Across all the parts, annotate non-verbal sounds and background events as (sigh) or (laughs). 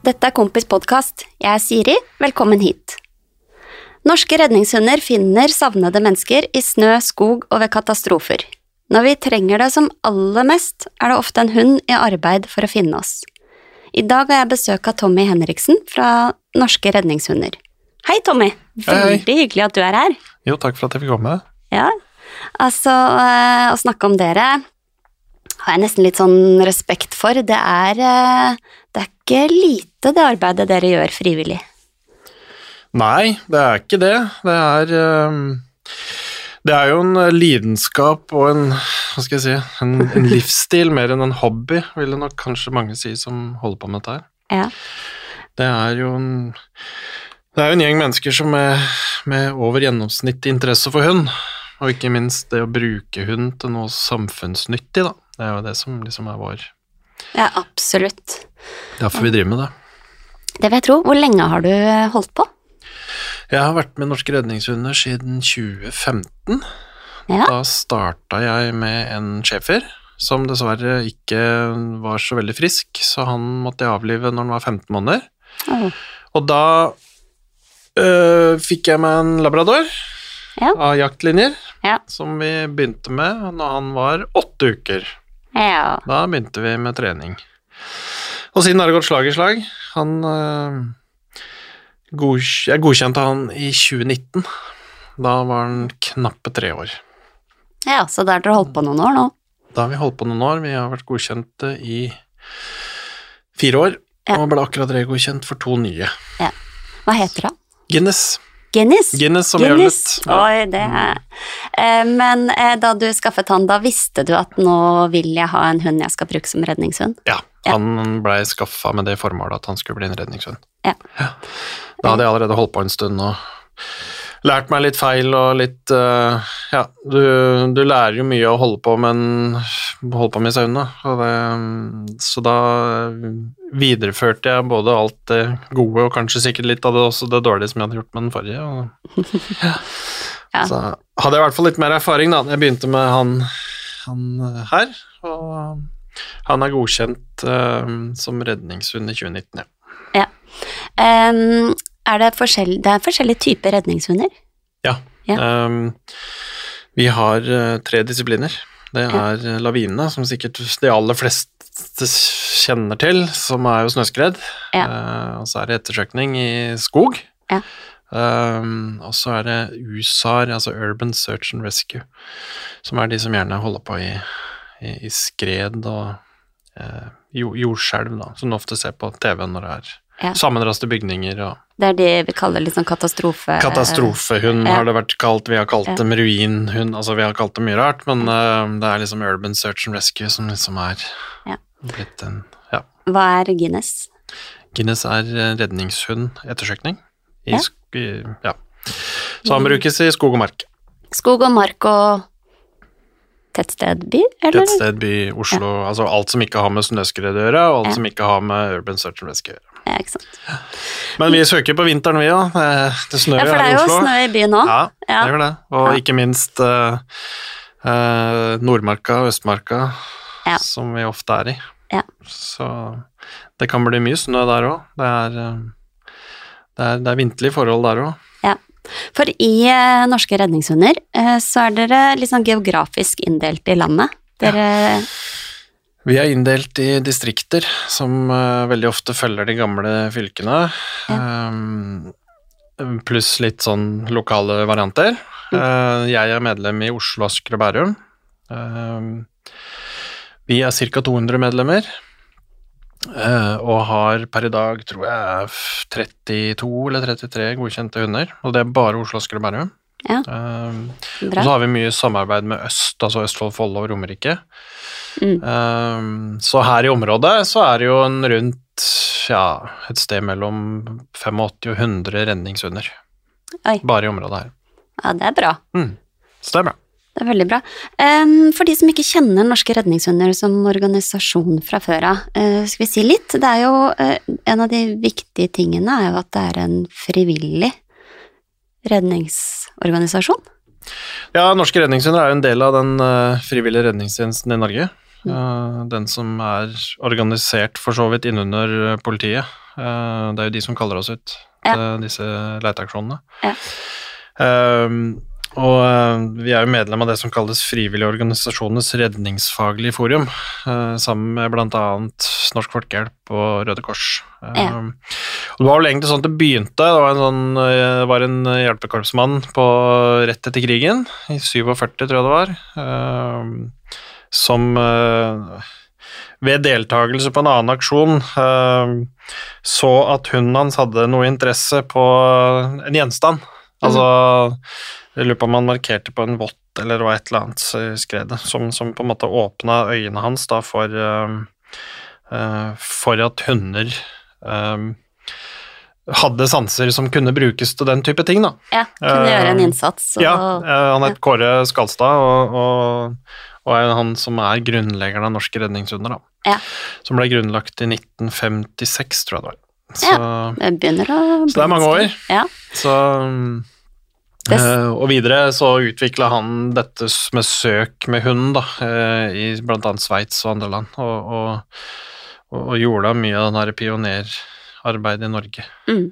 Dette er Kompis podkast. Jeg er Siri. Velkommen hit. Norske redningshunder finner savnede mennesker i snø, skog og ved katastrofer. Når vi trenger det som aller mest, er det ofte en hund i arbeid for å finne oss. I dag har jeg besøk av Tommy Henriksen fra Norske redningshunder. Hei, Tommy. Veldig Hei. hyggelig at du er her. Jo, takk for at jeg fikk komme. Ja, altså eh, å snakke om dere har jeg nesten litt sånn respekt for. Det er, eh, det er ikke lite det arbeidet dere gjør frivillig. Nei, det er ikke det. Det er ehm, Det er jo en lidenskap og en Hva skal jeg si En, en (laughs) livsstil mer enn en hobby, ville nok kanskje mange si som holder på med dette her. Ja. Det er jo en Det er jo en gjeng mennesker som er med over gjennomsnitt interesse for hund, og ikke minst det å bruke hund til noe samfunnsnyttig, da. Det er jo det som liksom er vår ja, absolutt. Derfor vi driver med det. Det vil jeg tro. Hvor lenge har du holdt på? Jeg har vært med Norske redningshunder siden 2015. Ja. Da starta jeg med en schæfer som dessverre ikke var så veldig frisk, så han måtte jeg avlive når han var 15 måneder. Åh, Og da øh, fikk jeg meg en labrador Ja. av jaktlinjer, Ja. som vi begynte med når han var åtte uker. Ja. Da begynte vi med trening. Og siden har det gått slag i slag. Han øh, godk Jeg godkjente han i 2019. Da var han knappe tre år. ja, så da har dere holdt på noen år nå. Da har vi holdt på noen år. Vi har vært godkjente i fire år, Ja. og ble akkurat regodkjent for to nye. Hva heter han? Guinness. Guinness? Guinness som Guinness. Ja. Oi, det er eh, Men eh, da du skaffet han, da visste du at nå vil jeg ha en hund jeg skal bruke som redningshund? Ja, Ja. han blei skaffa med det formålet at han skulle bli en redningshund. Ja. Da hadde jeg allerede holdt på en stund og lært meg litt feil og litt uh, Ja, du, du lærer jo mye å holde på, men holde på med. Og det- Så da videreførte jeg både alt det gode og kanskje sikkert litt av det også det dårlige som jeg hadde gjort med den forrige. Og, (laughs) Ja. Så hadde jeg i hvert fall litt mer erfaring da jeg begynte med han, han eh, her. Og han er godkjent uh, som redningshund i 2019, ja. Em, er det, forskjell, det er forskjellige typer redningshunder? Ja. Ja. Um, vi har eh, tre disipliner. Det er ja. lavinene, som sikkert de aller fleste kjenner til, som er jo snøskred. Ja. Uh, og så er det ettersøkning i skog. Ja. Um, og så er det USAR, altså Urban Search and Rescue, som er de som gjerne holder på i, i, i skred og uh, jordskjelv, da, som du ofte ser på TV når det er Ja. sammenraste bygninger og Det er det vi kaller sånn katastrofe... Katastrofehund Ja. har det vært kalt, vi har kalt Ja. dem ruinhund, altså vi har kalt det mye rart, men uh, det er liksom Urban Search and Rescue som liksom er Ja. blitt en Ja. Hva er Guinness? Guinness er eh, redningshund ettersøkning. I, Ja. ja. Så han brukes i skog og mark. Skog og mark og tettsted, by, eller? Tettsted, by, Oslo, altså alt som ikke har med snøskred å gjøre, og alt som ikke har med Urban Search and Rescue å gjøre. Ja, ikke sant. Men vi søker på vinteren, vi òg. Det snør Ja, jo for det er jo snø i byen òg. Ja, Ja. det gjør det. Og Ja. ikke minst uh, uh, Nordmarka og Østmarka, Ja. som vi ofte er i. Ja. Så det kan bli mye snø der òg. Det, er, eh, det, er, det er vinterlige forhold der òg. Ja. For i uh, Norske redningshunder så er dere litt sånn geografisk inndelt i landet. Dere Vi er inndelt i distrikter som eh, veldig ofte følger de gamle fylkene. eh, pluss litt sånn lokale varianter. Eh, jeg er medlem i Oslo, Asker og Bærum. Eh, vi er ca. 200 medlemmer. eh, og har per i dag, tror jeg, 32 eller 33 godkjente hunder. Og det er bare Oslo, Asker og Bærum. Ja. Um, og så har vi mye samarbeid med øst, altså Østfold, Follo og Romerike. Mm. Um, så her i området så er det jo en rundt ja, et sted mellom 85 og 100 redningshunder. Oi. Bare i området her. Ja, det er bra. Mm. Så det er bra. Det er veldig bra. Em, for de som ikke kjenner Norske redningshunder som organisasjon fra før av, eh, skal vi si litt? Det er jo eh, En av de viktige tingene er jo at det er en frivillig redningsorganisasjon. Ja, Norske redningshunder er jo en del av den eh, frivillige redningstjenesten i Norge. Eh, den som er organisert for så vidt innunder eh, politiet. Det er jo de som kaller oss ut Ja. disse leteaksjonene. Ja. Eh, og eh, vi er jo medlem av det som kalles Frivillige organisasjoners redningsfaglige forum, eh, sammen med bl.a. Norsk Folkehjelp og Røde Kors. Eh, Ja. og det var vel egentlig sånn at det begynte. Det var en, sånn, eh, var en hjelpekorpsmann på, rett etter krigen, i 47 tror jeg det var, eh, som eh, ved deltakelse på en annen aksjon eh, så at hunden hans hadde noe interesse på en gjenstand. Altså, jeg lurer på om han markerte på en vott eller var et eller annet i skredet, som, som på en måte åpna øynene hans da for eh, eh, For at hunder eh, hadde sanser som kunne brukes til den type ting, da. Ja, kunne uh, gjøre en innsats. Og, Ja, eh, han het Kåre Skalstad, og, og, og er han som er grunnleggeren av Norske redningshunder, da. Ja. Som ble grunnlagt i 1956, tror jeg det var. Så, Det begynner å Så det er mange år. Ja. så Det- eh, Og videre så utvikla han dette med søk med hund, da, uh, i annet Sveits og andre land, og, og, og, og gjorde mye av den her pionerarbeidet i Norge Mm.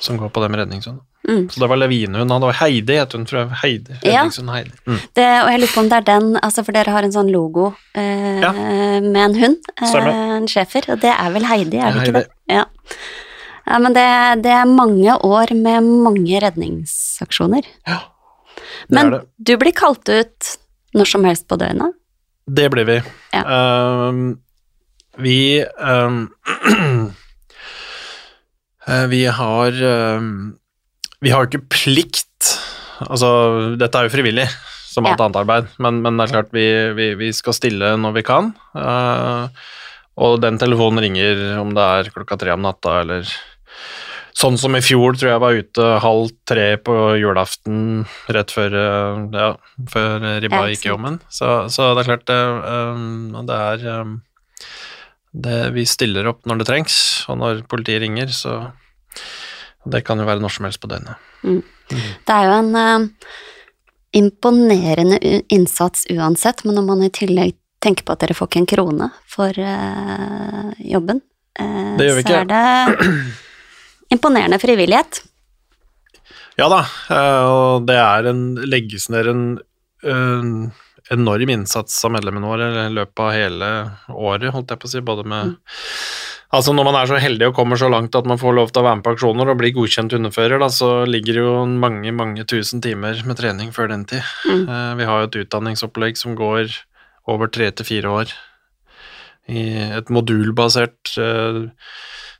som går på det med redningshund. Mm. Så det var levinehund. Han var Heidi, het hun, tror jeg. Heidi. Redningshund Heidi. Mm. Det, og jeg lurer på om det er den, altså for dere har en sånn logo uh, Ja. med en hund, en schæfer, og det er vel Heidi, er det Heidi. ikke det? Ja. Ja, men det, det er mange år med mange redningsaksjoner. Ja, det Men er det. du blir kalt ut når som helst på døgnet? Det blir vi. Ja. Ehm, vi (clears throat) eh, Vi har ehm, Vi har jo ikke plikt Altså, dette er jo frivillig, som alt Ja. annet arbeid, men, men det er klart vi, vi, vi skal stille når vi kan. Uh, og den telefonen ringer om det er klokka tre om natta, eller Sånn som i fjor, tror jeg var ute halv tre på julaften rett før, eh, ja, før ribba Ja, gikk i ovnen. Så, så det er klart det, um, det er um, det, Vi stiller opp når det trengs, og når politiet ringer, så Det kan jo være når som helst på døgnet. Det er jo en uh, imponerende innsats uansett, men når man i tillegg tenker på at dere får ikke en krone for uh, jobben, uh, Det gjør vi så er det (clears throat) imponerende frivillighet. Ja da, eh, og det er en, legges ned en en enorm innsats av medlemmene våre i løpet av hele året, holdt jeg på å si, både med Altså Når man er så heldig og kommer så langt at man får lov til å være med på aksjoner og bli godkjent hundefører, da, så ligger det jo mange mange tusen timer med trening før den tid. Mm. Eh, Vi har jo et utdanningsopplegg som går over tre til fire år i et modulbasert uh,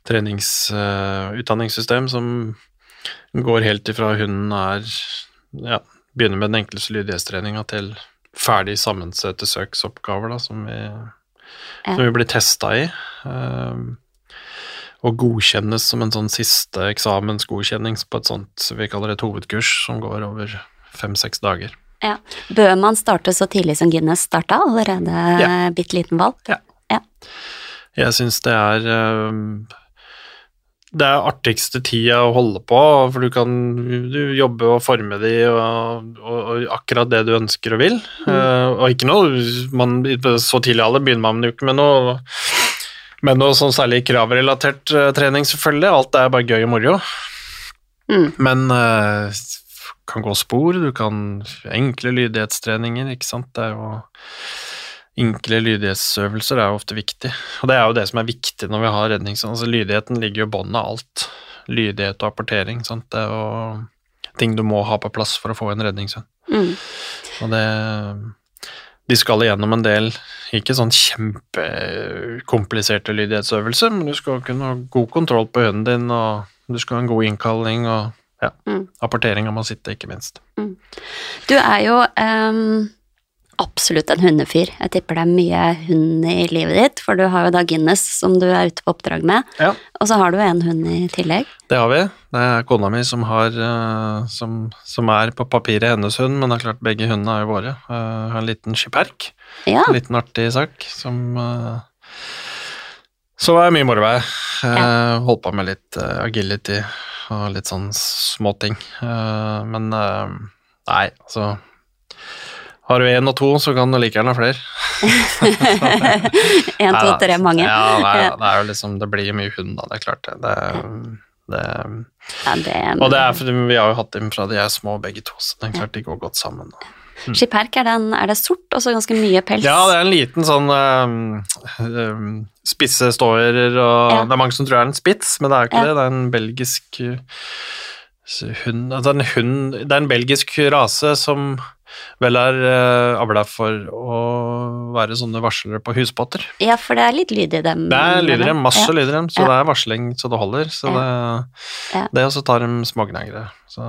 treningsutdanningssystem som går helt ifra hunden er ja, begynner med den enkleste lydighetstreninga til ferdig sammensatte søksoppgaver da, som vi, som vi blir testa i. ehm, og godkjennes som en sånn siste eksamensgodkjenning på et sånt vi kaller et hovedkurs som går over fem-seks dager. Ja. Bør man starte så tidlig som Guinness starta, allerede Ja. bitte liten valg? Jeg syns det er ehm, det er artigste tida å holde på, for du kan du jobbe og forme de og, og, og akkurat det du ønsker og vil. Eh, og ikke noe man, Så tidlig alder begynner man jo ikke med noe med noe sånn særlig kravrelatert uh, trening, selvfølgelig. Alt er bare gøy og moro. Mm. Men uh, kan gå spor, du kan Enkle lydighetstreninger, ikke sant. Det er jo Enkle lydighetsøvelser er jo ofte viktig, og det er jo det som er viktig når vi har redning. Altså, lydigheten ligger jo i bånn av alt. Lydighet og apportering. Sant? Det er jo ting du må ha på plass for å få en redningshund. Mm. Og det De skal igjennom en del ikke sånn kjempekompliserte lydighetsøvelser, men du skal kunne ha god kontroll på hunden din, og du skal ha en god innkalling og ja, Mm. apporteringa må sitte, ikke minst. Du er jo ehm, absolutt en hundefyr. Jeg tipper det er mye hund i livet ditt, for du har jo da Guinness som du er ute på oppdrag med, Ja. og så har du en hund i tillegg. Det har vi. Det er kona mi som, har, eh, som, som er på papiret hennes hund, men det er klart begge hundene er jo våre. Jeg har en liten skiperk, Ja, en liten artig sak, som eh, Så er mye moro. Uh, Holdt på med litt eh, agility og litt sånn småting. Men eh, nei, altså Har du én og to, så kan du like gjerne ha flere. En, to, tre, mange. Ja, nei, Ja. det er jo liksom Det blir mye hund, da. Det er klart, det. det, det Ja, det, og det er fordi vi har jo hatt dem fra de er små begge to, så det er klart de går godt sammen. da. Skiperk, er, den, er det sort og så ganske mye pels? Ja, det er en liten sånn um, spisse ståører, og Ja. det er mange som tror det er en spits, men det er jo ikke det. Det er en belgisk hund Det er en hund Det er en belgisk rase som vel er uh, avla for å være sånne varslere på husbåter. Ja, for det er litt lyd i dem. Det er lyd i dem, masse Ja. lyd i dem, så Ja. det er varsling så det holder. Så det, Ja. det også tar dem smågnagere. Så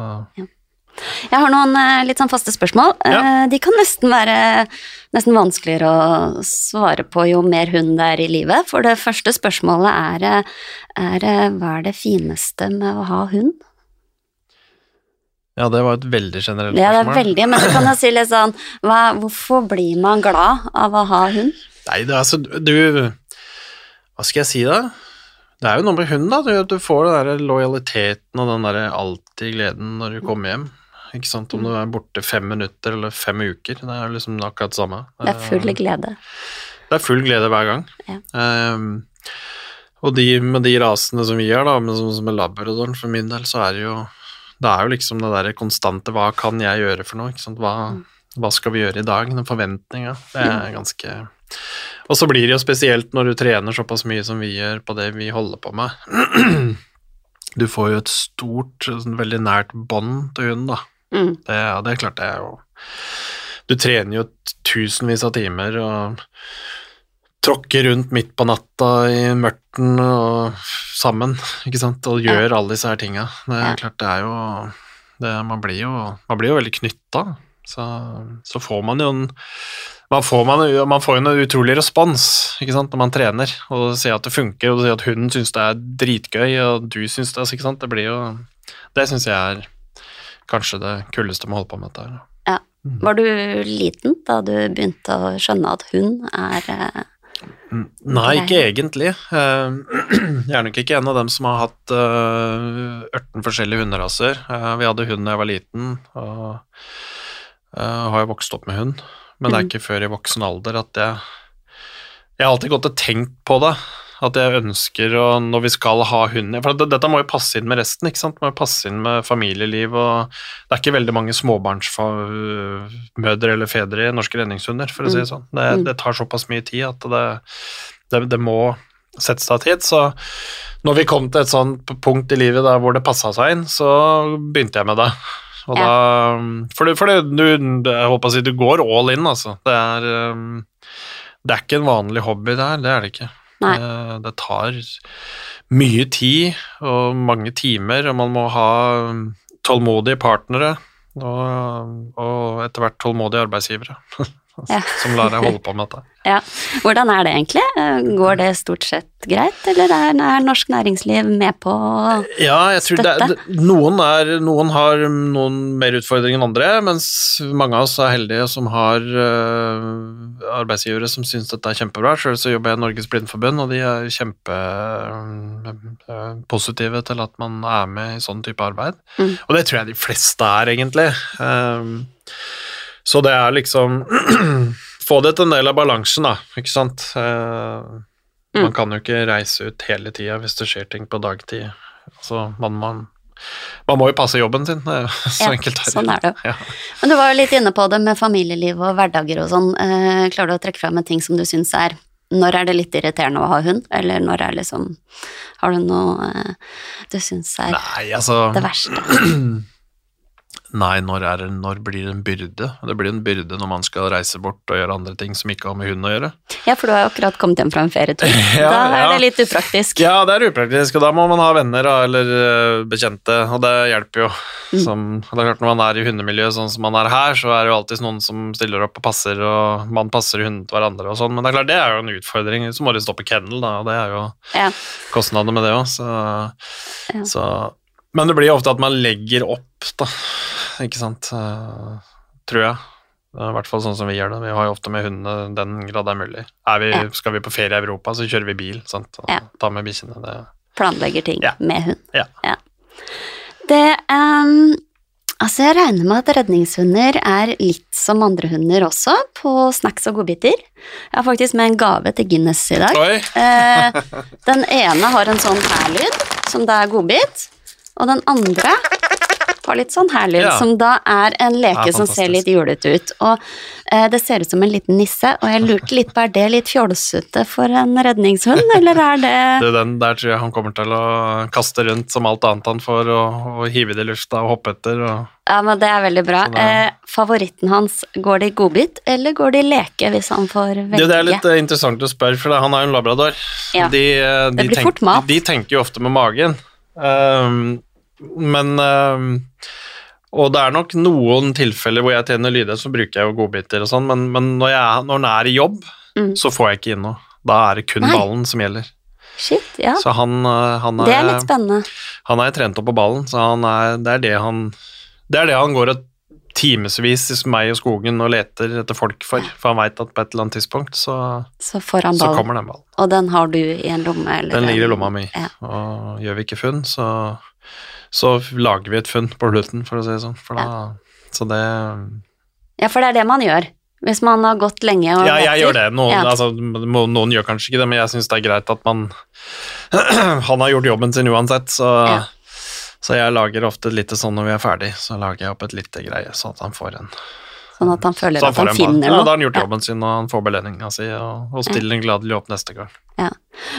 Jeg har noen eh, litt sånn faste spørsmål. Eh, De kan nesten være nesten vanskeligere å svare på jo mer hund det er i livet. For det første spørsmålet er, eh, er eh, hva er det fineste med å ha hund? Ja, det var et veldig generelt Ja, det er veldig, men så kan jeg si litt sånn hva, Hvorfor blir man glad av å ha hund? Nei, det er altså Du Hva skal jeg si, da? Det er jo noe med hunden, da. Du, du får den der lojaliteten og den der alltid gleden når du kommer hjem. Ikke sant, Om du er borte fem minutter eller fem uker. Det er liksom akkurat det samme. Det er full glede. Det er full glede hver gang. Ja. Um, og de, med de rasene som vi har, da, sånn som er labradoren for min del, så er det jo Det er jo liksom det derre konstante Hva kan jeg gjøre for noe? Ikke sant? Hva, hva skal vi gjøre i dag? Den forventninga. Det er ganske Og så blir det jo spesielt når du trener såpass mye som vi gjør på det vi holder på med. Du får jo et stort, sånn veldig nært bånd til hunden, da. Mm. Det, ja, det er klart det er jo Du trener jo tusenvis av timer og tråkker rundt midt på natta i mørten og sammen, ikke sant, og gjør alle disse her tinga. Det er Ja. klart det er jo det, man, blir jo man blir jo veldig knytta. Så, så får man jo en man får, man, man får jo en utrolig respons ikke sant, når man trener, og sier at det funker, og sier at hunden syns det er dritgøy, og du syns det, ikke sant. Det blir jo Det syns jeg er kanskje det kuleste med å holde på med dette her. Ja. Var du liten da du begynte å skjønne at hund er eh, Nei, ikke egentlig. Eh, (clears throat) Jeg er nok ikke en av dem som har hatt ørten 18 forskjellige hunderaser. Eh, Vi hadde hund da jeg var liten, og eh, har jo vokst opp med hund. Men det er Mhm. ikke før i voksen alder at jeg Jeg har alltid gått og tenkt på det. At jeg ønsker å, når vi skal ha hund For dette må jo passe inn med resten, ikke sant. Det må jo passe inn med familieliv og Det er ikke veldig mange småbarnsmødre eller fedre i norske redningshunder, for å si det sånn. Det, Mm. det tar såpass mye tid at det, det, det må sette seg tid. Så når vi kom til et sånt punkt i livet der hvor det passa seg inn, så begynte jeg med det. Og Ja. da For, det, for det, du, jeg håper å si du går all in, altså. Det er Det er ikke en vanlig hobby, det her. Det er det ikke. Nei. Det, det tar mye tid og mange timer, og man må ha um, tålmodige partnere. Og, og etter hvert tålmodige arbeidsgivere (laughs) som lar deg holde på med dette. Ja. Hvordan er det egentlig? Eh, Går det stort sett greit, eller er, er norsk næringsliv med på å Ja, jeg tror det, Støtte. det, noen, er, noen har noen mer utfordringer enn andre, mens mange av oss er heldige som har øh, arbeidsgivere som syns dette er kjempebra. Sjøl så jobber jeg i Norges Blindeforbund, og de er kjempepositive til at man er med i sånn type arbeid. Mm. Og det tror jeg de fleste er, egentlig. Um, så det er liksom (clears throat) Få det til en del av balansen, da, ikke sant. Uh, Mm. Man kan jo ikke reise ut hele tida hvis det skjer ting på dagtid. Altså, man, man, man må jo passe jobben sin, (laughs) så Ja, enkelt er sånn er det. Ja. Men du var jo litt inne på det med familieliv og hverdager og sånn. Eh, klarer du å trekke fram en ting som du syns er Når er det litt irriterende å ha hund, eller når er liksom Har du noe eh, du syns er Nei, altså det verste? (clears throat) Nei, når, det, når blir det en byrde? Det blir en byrde når man skal reise bort og gjøre andre ting som ikke har med hund å gjøre. Ja, for du har jo akkurat kommet hjem fra en ferietur. (laughs) Ja, da er ja. det litt upraktisk. Ja, det er upraktisk, og da må man ha venner eller øh, bekjente, og det hjelper jo. Som, det er klart Når man er i hundemiljøet sånn som man er her, så er det jo alltid noen som stiller opp og passer, og man passer hundene til hverandre og sånn, men det er klart det er jo en utfordring. Så må de stoppe kennel, da, og det er jo Ja. kostnader med det òg, så, så Men det blir ofte at man legger opp, da, ikke sant, eh, tror jeg. I hvert fall sånn som vi gjør det. Vi har jo ofte med hundene den grad det er mulig. Er vi, Ja. Skal vi på ferie i Europa, så kjører vi bil, sant, og Ja. tar med bikkjene. Det Planlegger ting Ja. med hund. Ja. Det um, Altså, jeg regner med at redningshunder er litt som andre hunder også, på snacks og godbiter. Jeg har faktisk med en gave til Guinness i dag. Oi! Eh, (laughs) den ene har en sånn her-lyd, som det er godbit, og den andre har litt sånn her-lyd, Ja. som da er en leke Ja, som ser litt julete ut. Og eh, det ser ut som en liten nisse, og jeg lurte litt på, er det litt fjolsete for en redningshund, (laughs) eller er det Du, den der tror jeg han kommer til å kaste rundt som alt annet han får, og, og hive det i lufta og hoppe etter. Og... Ja, men det er veldig bra. Det- Eh, favoritten hans, går det i godbit, eller går det i leke, hvis han får velge? Du, det er litt eh, interessant å spørre, for han er jo en labrador. Ja. De, eh, de, Det blir tenk- fort mat. de tenker jo ofte med magen. Ehm, men ehm, Og det er nok noen tilfeller hvor jeg tjener lydighet, så bruker jeg jo godbiter og sånn, men, men når, jeg, når den er i jobb, Mm. så får jeg ikke inn noe. Da er det kun Nei. ballen som gjelder. Shit, ja. Så han, eh, han Det er litt spennende. Han er trent opp på ballen, så han er, det er det han Det er det han går et timevis hos meg og skogen og leter etter folk for, for han veit at på et eller annet tidspunkt så, Så så kommer den ballen. Og den har du i en lomme, eller? Den ligger i lomma mi, Ja. og gjør vi ikke funn, så, så lager vi et funn på slutten, for å si det sånn. For da, Så det Ja, for det er det man gjør. Hvis man har gått lenge og Ja, jeg gjør det. Noen, Ja. altså, noen gjør kanskje ikke det, men jeg syns det er greit at man (clears throat) Han har gjort jobben sin uansett, så, Ja. så jeg lager ofte litt sånn når vi er ferdig, så lager jeg opp et lite greie, sånn at han får en Sånn at han føler han at han finner noe. Ja, da har han gjort Ja. jobben sin, og han får belønninga si, og, og stiller en gladelig opp neste gang. Ja.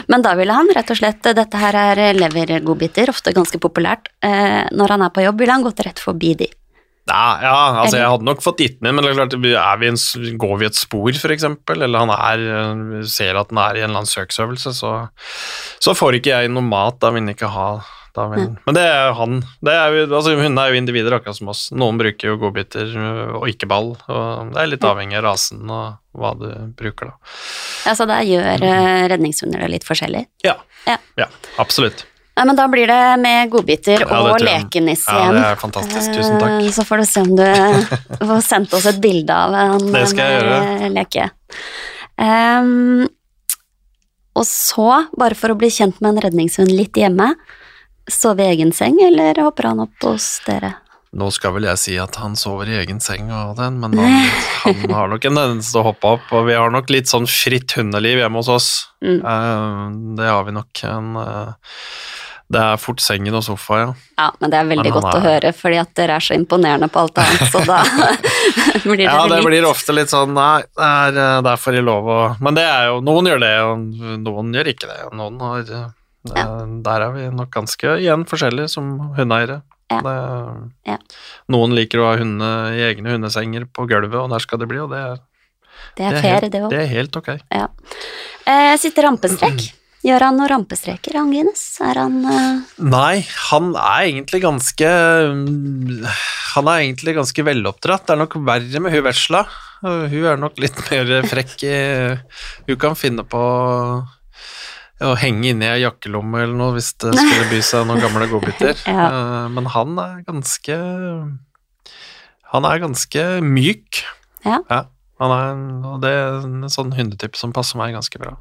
Men da ville han rett og slett Dette her er levergodbiter, ofte ganske populært. Eh, når han er på jobb, ville han gått rett forbi de. Ja, ja altså jeg hadde nok fått gitt den inn, men det er klart, er vi en, går vi et spor, eksempel, eller han er, ser at han er i en eller annen søksøvelse, så, så får ikke jeg noe mat, da vil han ikke ha da vil, Men det er han. Det er jo, altså, hundene er jo individer, akkurat som oss. Noen bruker jo godbiter øh, og ikke ball, og det er litt avhengig av rasen og hva du bruker, da. Ja, så da gjør eh, redningshunder det litt forskjellig. Ja, Ja. ja absolutt. Ja, men da blir det med godbiter og lekenis igjen. Ja, det er fantastisk. Tusen takk. Eh, Så får du se om du (laughs) får sendt oss et bilde av en, Det skal jeg eh, leke. Um, og så, bare for å bli kjent med en redningshund litt hjemme, sove i egen seng, eller hopper han opp hos dere? Nå skal vel jeg si at han sover i egen seng og den, men han, (laughs) han har nok en tendens til å hoppe opp, og vi har nok litt sånn fritt hundeliv hjemme hos oss. Mm. Uh, det har vi nok. En, uh, det er fort sengen og sofa, ja. Ja, men det er veldig godt er, å høre, fordi at dere er så imponerende på alt annet, så da (laughs) (laughs) blir det Ja, det litt blir ofte litt sånn Nei, det er, derfor det er for i lov å Men det er jo Noen gjør det, og noen gjør ikke det. Og noen har eh, Der er vi nok ganske igjen forskjellige som hundeeiere. Ja. Det, Ja. Noen liker å ha hunde i egne hundesenger på gulvet, og der skal det bli, og det er, Det er fair, helt, det det er helt ok. Ja. Eh, sitter rampestrek. Gjør han noen rampestreker, han Guinness? Er han uh... Nei, han er egentlig ganske Han er egentlig ganske veloppdratt. Det er nok verre med hun vesla. Hun er nok litt mer frekk i Hun kan finne på å henge inni ei jakkelomme eller noe hvis det skulle by seg noen gamle godbiter. (laughs) Ja. Uh, Men han er ganske Han er ganske myk. Ja. han er, en- og det er en sånn hundetype som passer meg ganske bra.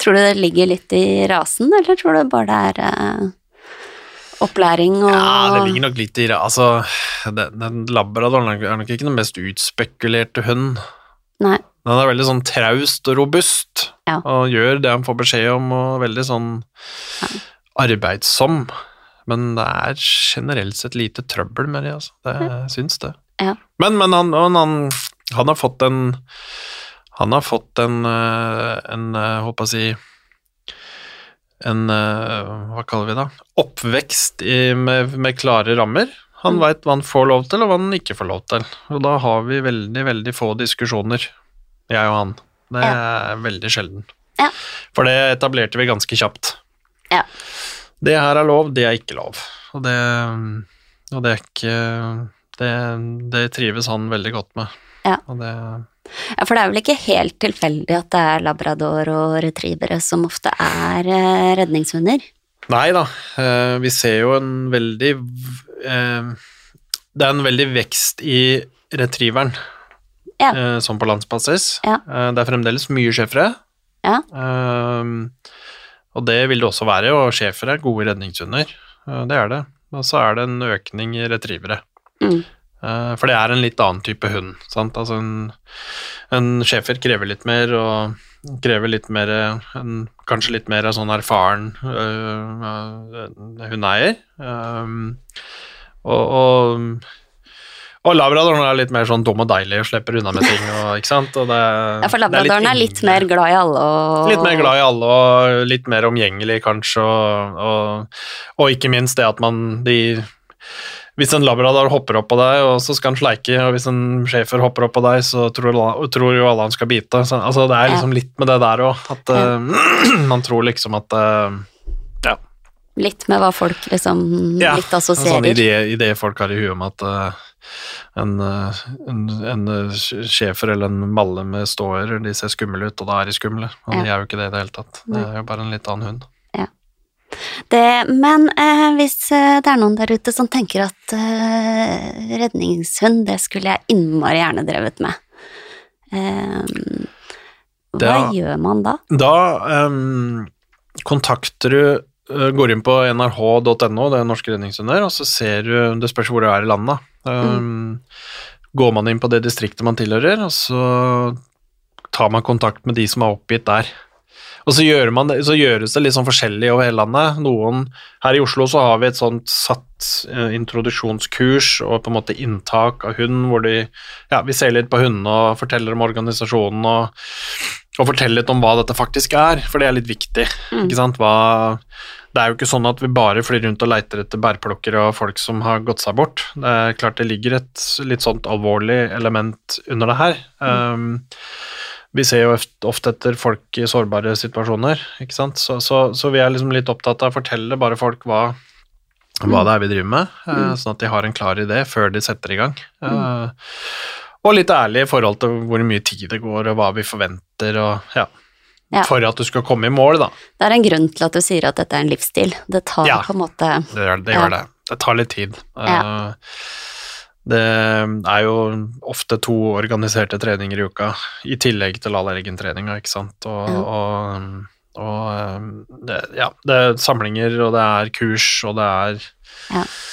Tror du det ligger litt i rasen, eller tror du bare det er uh, opplæring og Ja, det ligger nok litt i. Altså, den, den labradoren er nok ikke den mest utspekulerte hund. Nei. Den er veldig sånn traust og robust, Ja. og gjør det han får beskjed om, og veldig sånn arbeidsom. Men det er generelt sett lite trøbbel med det, altså. Det, jeg syns det. Ja. Men, men han, han, han, han har fått en Han har fått en, eh, en eh, håper jeg å si En eh, Hva kaller vi det? Oppvekst i, med, med klare rammer. Han Mm. veit hva han får lov til, og hva han ikke får lov til. Og da har vi veldig, veldig få diskusjoner, jeg og han. Det er veldig sjelden. Ja. For det etablerte vi ganske kjapt. Ja. Det her er lov, det er ikke lov. Og det, og det er ikke det, det trives han veldig godt med. Ja. Det, Ja, for det er vel ikke helt tilfeldig at det er labrador og retrievere som ofte er eh, redningshunder? Nei da, eh, vi ser jo en veldig eh, Det er en veldig vekst i retrieveren, Ja. eh, sånn på landsbasis. Ja. Eh, det er fremdeles mye schæfere. Ja. Eh, og det vil det også være, og schæfere er gode redningshunder. Eh, det er det. Og så er det en økning i retrievere. Mm. Eh, For det er en litt annen type hund. Sant? Altså en, en schæfer krever litt mer, og krever litt mer en, Kanskje litt mer av sånn erfaren øh, hundeeier. Um, og, og, og labradoren er litt mer sånn dum og deilig og slipper unna med ting. Og, ikke sant? Og det, Ja, for labradoren er litt yngre. mer glad i alle og Litt mer glad i alle og litt mer omgjengelig, kanskje, og, og, og ikke minst det at man de Hvis en labrador hopper opp på deg, og så skal han sleike, og hvis en schæfer hopper opp på deg, så tror, tror jo alle han skal bite. Så, altså, det er liksom litt med det der òg, at Ja. eh, (clears throat) man tror liksom at eh, Ja. Litt med hva folk liksom ja litt en sånn idé, idé folk har i huet om at eh, en, en, en schæfer eller en malle med ståer, de ser skumle ut, og da er de skumle. Og de er jo ikke det i det hele tatt. Det er jo bare en litt annen hund. Det, men eh, hvis eh, det er noen der ute som tenker at eh, redningshund, det skulle jeg innmari gjerne drevet med. Eh, hva Da- gjør man da? Da ehm, kontakter du Går inn på nrh.no, det er Norske redningshunder, og så ser du Det spørs hvor du er i landet. Um, Går man inn på det distriktet man tilhører, og så tar man kontakt med de som er oppgitt der. Og så, gjør man det, så gjøres det litt sånn forskjellig over hele landet. Noen, her i Oslo så har vi et sånt satt eh, introduksjonskurs og på en måte inntak av hund, hvor de, ja, vi ser litt på hundene og forteller om organisasjonen og, og forteller litt om hva dette faktisk er, for det er litt viktig. Mm. Ikke sant? Hva, det er jo ikke sånn at vi bare flyr rundt og leiter etter bærplukkere og folk som har gått seg bort. Det er klart det ligger et litt sånt alvorlig element under det her. Um, vi ser jo ofte etter folk i sårbare situasjoner, ikke sant. Så, så, så vi er liksom litt opptatt av å fortelle bare folk hva, hva det er vi driver med, eh, Mm. sånn at de har en klar idé før de setter i gang. Uh, og litt ærlig i forhold til hvor mye tid det går, og hva vi forventer, og ja. Ja. For at du skal komme i mål, da. Det er en grunn til at du sier at dette er en livsstil. Det tar Ja. på en måte Det gjør det. Ja. Gjør det. det tar litt tid. Ja. Eh, Det er jo ofte to organiserte treninger i uka, i tillegg til all egen treninga, ikke sant. Og, Ja. og, og eh, det, ja, det er samlinger, og det er kurs, og det er,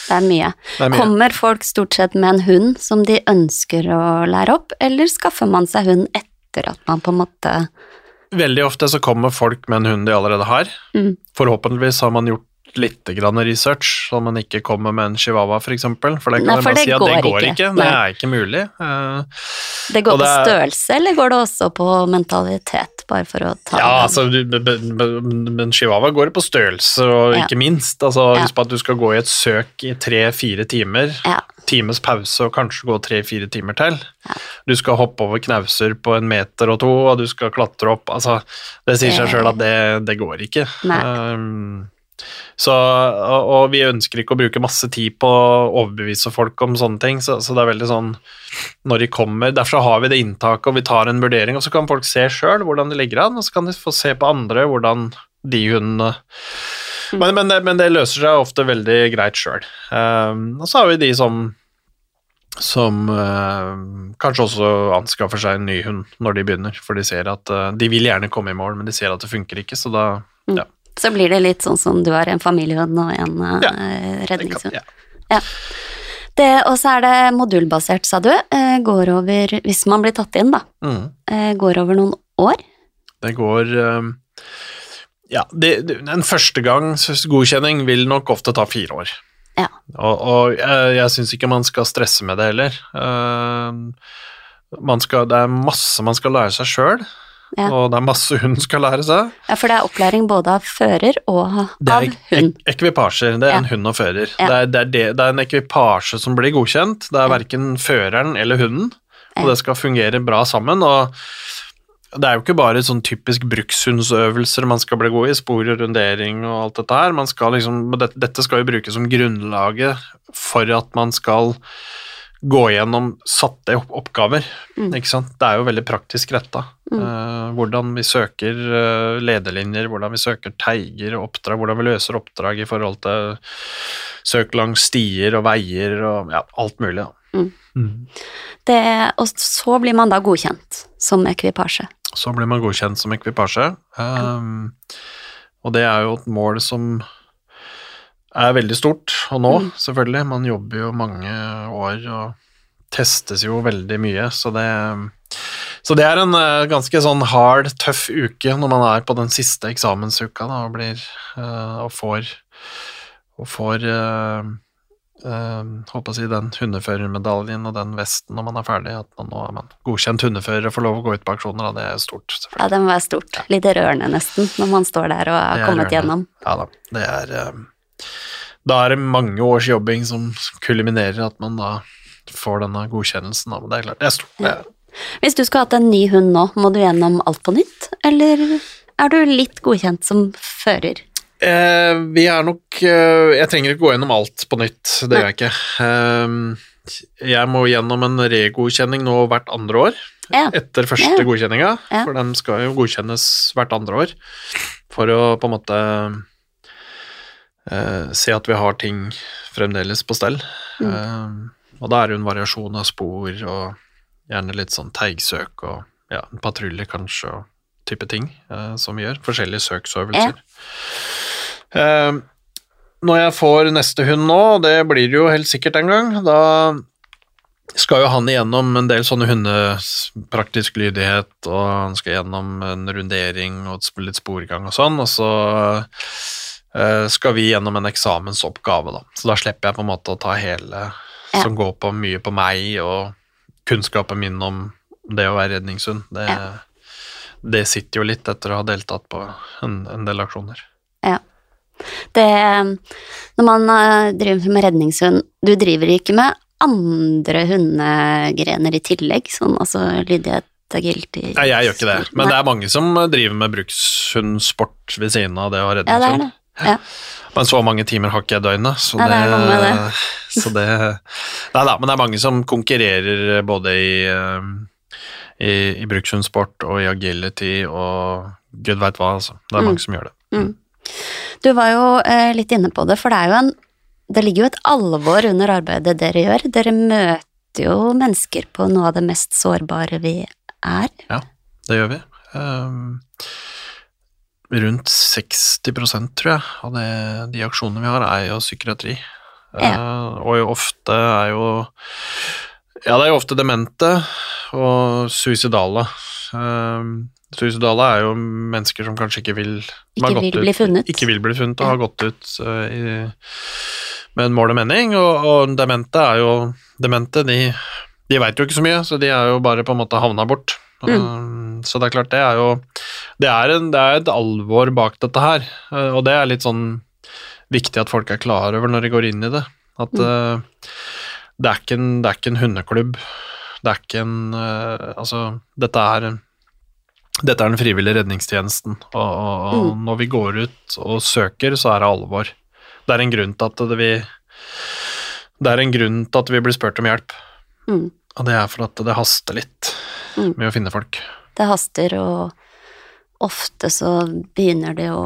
Det er mye. det er mye. Kommer folk stort sett med en hund som de ønsker å lære opp, eller skaffer man seg hund etter at man på en måte Veldig ofte så kommer folk med en hund de allerede har. Mm. Forhåpentligvis har man gjort litt grann research, så man ikke kommer med en chihuahua, for eksempel. For det kan Nei, for det si at det går går ikke. ikke. Det er ikke mulig. Eh, Det går det på størrelse, eller går det også på mentalitet, bare for å ta Ja, altså, men chihuahua går på størrelse, og Ja. ikke minst. Altså, Ja. Husk på at du skal gå i et søk i tre-fire timer. Ja. Times pause og kanskje gå tre-fire timer til. Du skal hoppe over knauser på en meter og to, og du skal klatre opp. Altså, det sier seg sjøl at det, det går ikke. Nei. Um, så, og, og vi ønsker ikke å bruke masse tid på å overbevise folk om sånne ting, så, så det er veldig sånn når de kommer Derfor har vi det inntaket, og vi tar en vurdering, og så kan folk se sjøl hvordan de ligger an, og så kan de få se på andre hvordan de hundene Mm. men, men, det, men det løser seg ofte veldig greit sjøl. Um, og så har vi de som som eh, kanskje også anskaffer seg en ny hund når de begynner, for de ser at eh, de vil gjerne komme i mål, men de ser at det funker ikke, så da Så blir det litt sånn som du har en familiehund og en eh, Ja, redningshund. ja. Det, og så er det modulbasert, sa du. Eh, går over, hvis man blir tatt inn, da, Mm. eh, går over noen år. Det går eh, Ja, det, en førstegangs godkjenning vil nok ofte ta fire år. Ja. Og, og jeg, jeg syns ikke man skal stresse med det heller. Eh, man skal, det er masse man skal lære seg sjøl, Ja. og det er masse hun skal lære seg. Ja, for det er opplæring både av fører og Det av er hund. ek ekvipasjer, det er Ja. en hund og fører. Ja. Det, er, det, er det, det er en ekvipasje som blir godkjent, det er verken føreren eller hunden, og det skal fungere bra sammen. og det er jo ikke bare sånn typisk brukshundsøvelser man skal bli god i, spor og rundering og alt dette her. Man skal liksom, dette skal jo brukes som grunnlaget for at man skal gå gjennom satte oppgaver. Mm. Ikke sant? Det er jo veldig praktisk retta. Mm. Eh, hvordan vi søker eh, lederlinjer, hvordan vi søker teiger og oppdrag, hvordan vi løser oppdrag i forhold til søk langs stier og veier og ja, alt mulig. Da. Mm. Mm. Det, og så blir man da godkjent som ekvipasje. Så blir man godkjent som ekvipasje. Um, og det er jo et mål som er veldig stort. Og nå, selvfølgelig. Man jobber jo mange år og testes jo veldig mye, så det så det er en uh, ganske sånn hard, tøff uke når man er på den siste eksamensuka da, og, blir, uh, og får, og får uh, håper å si den hundeførermedaljen og den vesten når man er ferdig. At man nå er man godkjent hundefører og får lov å gå ut på aksjoner, da, det er stort. Ja, det må være stort. Litt rørende nesten, når man står der og har kommet rørende. gjennom. Ja da, det er Da er det mange års jobbing som kulminerer at man da får denne godkjennelsen, da, men det er klart, det er stort. Det er, hvis du skulle hatt en ny hund nå, må du gjennom alt på nytt, eller er du litt godkjent som fører? Eh, vi er nok eh, Jeg trenger ikke gå gjennom alt på nytt, det gjør jeg ikke. Eh, jeg må gjennom en regodkjenning nå hvert andre år, ja. etter første ja. godkjenninga, ja. for den skal jo godkjennes hvert andre år for å på en måte eh, se at vi har ting fremdeles på stell. Mm. Eh, og da er det jo en variasjon av spor og Gjerne litt sånn teigsøk og ja, en patrulje kanskje, og type ting eh, som vi gjør. Forskjellige søksøvelser. Ja. Eh, når jeg får neste hund nå, det blir det jo helt sikkert en gang, da skal jo han igjennom en del sånne hundepraktisk lydighet, og han skal gjennom en rundering og litt sporgang og sånn, og så eh, skal vi gjennom en eksamensoppgave, da. Så da slipper jeg på en måte å ta hele ja. som går på mye på meg og kunnskapen min om det å være redningshund, det, ja. det, sitter jo litt etter å ha deltatt på en, en del aksjoner. Ja. Det Når man eh, driver med redningshund, du driver ikke med andre hundegrener i tillegg, sånn altså lydighet, agility Nei, jeg gjør ikke det, men Nei. det er mange som driver med brukshundsport ved siden av det å ha redningshund. Ja, det det. Ja. Men så mange timer har ikke jeg døgnet, så ja, det, det, det. så det Nei da, men det er mange som konkurrerer både i, eh, i, i brukshundsport og i agility og gud veit hva, altså. Det er mange mm. som gjør det. Mm. Du var jo eh, litt inne på det, for det er jo en Det ligger jo et alvor under arbeidet dere gjør. Dere møter jo mennesker på noe av det mest sårbare vi er. Ja, det gjør vi. Um, rundt 60% tror jeg, av det, de aksjonene vi har, er jo psykiatri. Ja. Uh, og ofte er jo Ja, det er jo ofte demente og suicidale. Uh, suicidale er jo mennesker som kanskje ikke vil Ikke vil ut, bli funnet. Ikke vil bli funnet og ja. har gått ut uh, i, med en mål og mening, og, og demente er jo Demente, de, de veit jo ikke så mye, så de er jo bare på en måte havna bort. Mm. Så det er klart, det er jo det er, en, det er, et alvor bak dette her, eh, og det er litt sånn viktig at folk er klar over når de går inn i det. At mm. uh, det, er en, det, er ikke en, hundeklubb. Det er ikke en uh, Altså, dette er dette er den frivillige redningstjenesten, og, og, og mm. når vi går ut og søker, så er det alvor. Det er en grunn til at vi Det er en grunn til at vi blir spurt om hjelp, mm. og det er for at det haster litt mm. med å finne folk. Det haster, og ofte så begynner det å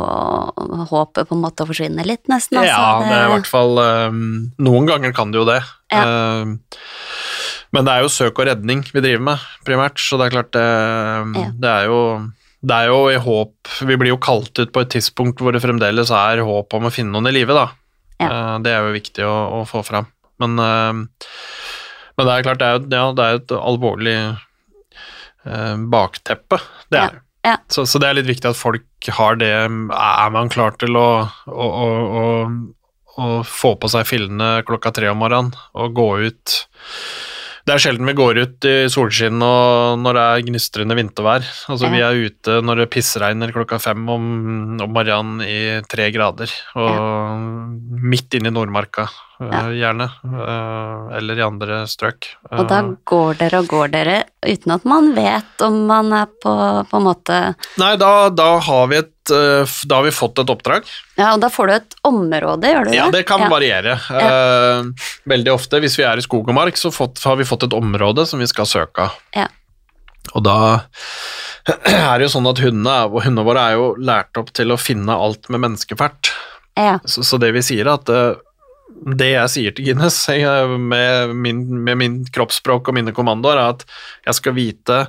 håpet på en måte å forsvinne litt, nesten. Altså. Ja, det er i hvert fall um, Noen ganger kan det jo det. Ja. Um, men det er jo søk og redning vi driver med, primært, så det er klart det, ja. det er jo det er jo i håp Vi blir jo kalt ut på et tidspunkt hvor det fremdeles er håp om å finne noen i live, da. Ja. Uh, det er jo viktig å, å få fram. Men, men, det er klart, det er, ja, det er et alvorlig uh, bakteppe. Det er det. Ja. Så, så, det er litt viktig at folk har det Er man klar til å, å, å, å få på seg fillene klokka tre om morgenen og gå ut det er sjelden vi går ut i solskinn og når det er gnistrende vintervær. Altså, ja. Vi er ute når det pissregner klokka fem om, om morgenen i tre grader, og ja. midt inne i Nordmarka, eh, ja. gjerne, eh, eller i andre strøk. Og da eh, går dere og går dere uten at man vet om man er på, på en måte Nei, da, da har vi et da har vi fått et oppdrag. Ja, og da får du et område, gjør du det? Ja, det kan ja. variere. Ja. veldig ofte, hvis vi er i skog og mark, så har vi fått et område som vi skal søke av. Ja. Og da (clears throat) er det jo sånn at hundene, hundene våre er jo lært opp til å finne alt med menneskeferd. Ja. Så, så, det vi sier, er at eh, det jeg sier til Guinness (laughs) med min, med min kroppsspråk og mine kommandoer, er at jeg skal vite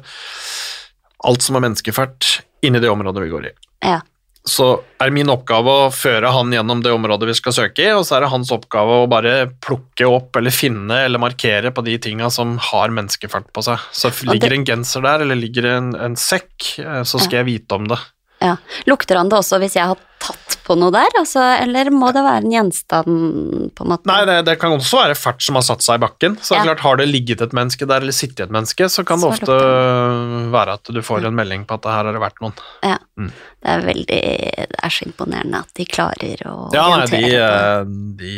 alt som er menneskefert inni det området vi går i. Ja. så er det min oppgave å føre han gjennom det området vi skal søke i, og så er det hans oppgave å bare plukke opp eller finne eller markere på de tinga som har menneskefart på seg. Så ligger det en genser der, eller ligger det en, en sekk, eh, så skal jeg vite om det. Ja. Lukter han det også hvis jeg har tatt på noe der, altså, eller må det være en gjenstand, på en måte? Nei, det, det kan også være fart som har satt seg i bakken. Så Ja. klart, har det ligget et menneske der, eller sittet et menneske, så kan det ofte være at du får en melding på at det her har det vært noen. Ja. Mm. Det er veldig Det er så imponerende at de klarer å Ja, nei, de, orientere eh, de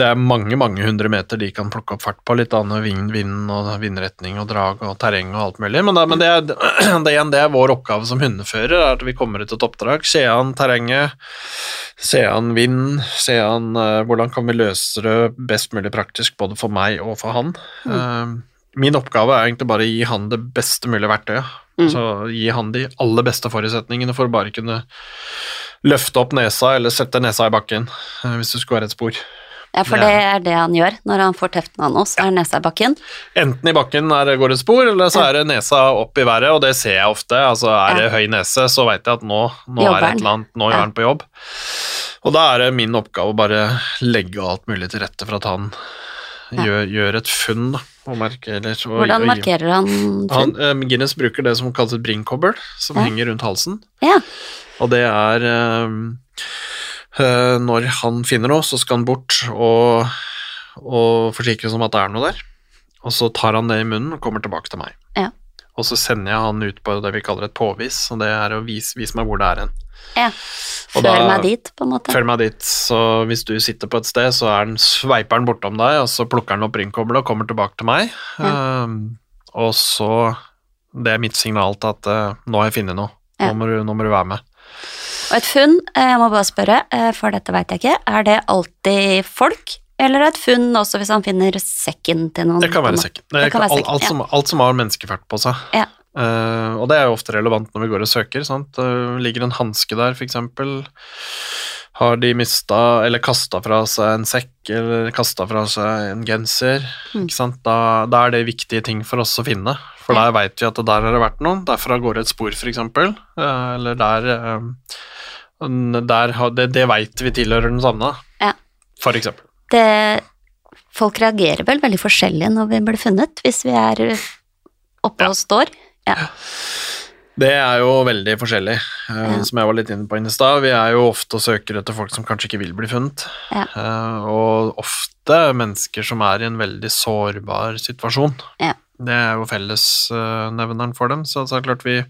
Det er mange, mange hundre meter de kan plukke opp fart på, litt annet vind, vind og vindretning og drag og terreng og alt mulig. Men, da, men det, er, (clears throat) det, det er vår oppgave som hundefører, er at vi kommer ut et oppdrag, ser an terrenget, ser an vind, se an eh, hvordan kan vi løse det best mulig praktisk både for meg og for han. Eh, min oppgave er egentlig bare å gi han det beste mulige verktøyet. Mm. Så gi han de aller beste forutsetningene for å bare kunne løfte opp nesa eller sette nesa i bakken eh, hvis det skulle være et spor. Ja, for Det er- det han gjør når han får teften av noe, så er nesa i bakken. Enten i bakken er det går det spor, eller så er det nesa opp i været, og det ser jeg ofte. Altså Er det høy nese, så veit jeg at nå, nå er det han. et eller annet, nå gjør han på jobb. Og da er det min oppgave å bare legge alt mulig til rette for at han gjør, gjør et funn, da. Og markerer, og, Hvordan markerer han Han, funn? eh, Guinness bruker det som kalles et bringkobbel, som Ja. henger rundt halsen. Ja. Og det er eh, Når han finner noe, så skal han bort og, og forsikre seg om at det er noe der. Og så tar han det i munnen og kommer tilbake til meg. Ja. Og så sender jeg han ut på det vi kaller et påvis, og det er å vise, vise meg hvor det er hen. ja. Følg meg dit, på en måte. Følg meg dit. Så hvis du sitter på et sted, så er den, sveiper han bortom deg, og så plukker han opp ringkoblet og kommer tilbake til meg. Um, og så Det er mitt signal til at uh, nå har jeg funnet noe. Ja. Nå, må du, nå må du være med. Og et funn, eh, jeg må bare spørre, eh, for dette veit jeg ikke, er det alltid folk, eller et funn også hvis han finner sekken til noen? Det kan være sekken. Det Det kan kan, være sekken, alt, som, alt som har menneskeferd på seg. Ja. Uh, og det er jo ofte relevant når vi går og søker. Sant? Uh, ligger en hanske der, eksempel. Har de mista eller kasta fra seg en sekk eller kasta fra seg en genser? Mm. Da, da er det viktige ting for oss å finne. For der veit vi at der har det vært noen. Derfra går det et spor, eksempel. Eh, eller der, eh, der Det, det veit vi tilhører den savna, Ja. eksempel. Folk reagerer vel veldig forskjellig når vi blir funnet, hvis vi er oppe Ja. og står. Ja. Det er jo veldig forskjellig, eh, Ja. som jeg var litt inne på i stad. Vi er jo ofte og søker etter folk som kanskje ikke vil bli funnet. Ja. Og ofte mennesker som er i en veldig sårbar situasjon. Ja. Det er jo fellesnevneren for dem, så, så er klart vi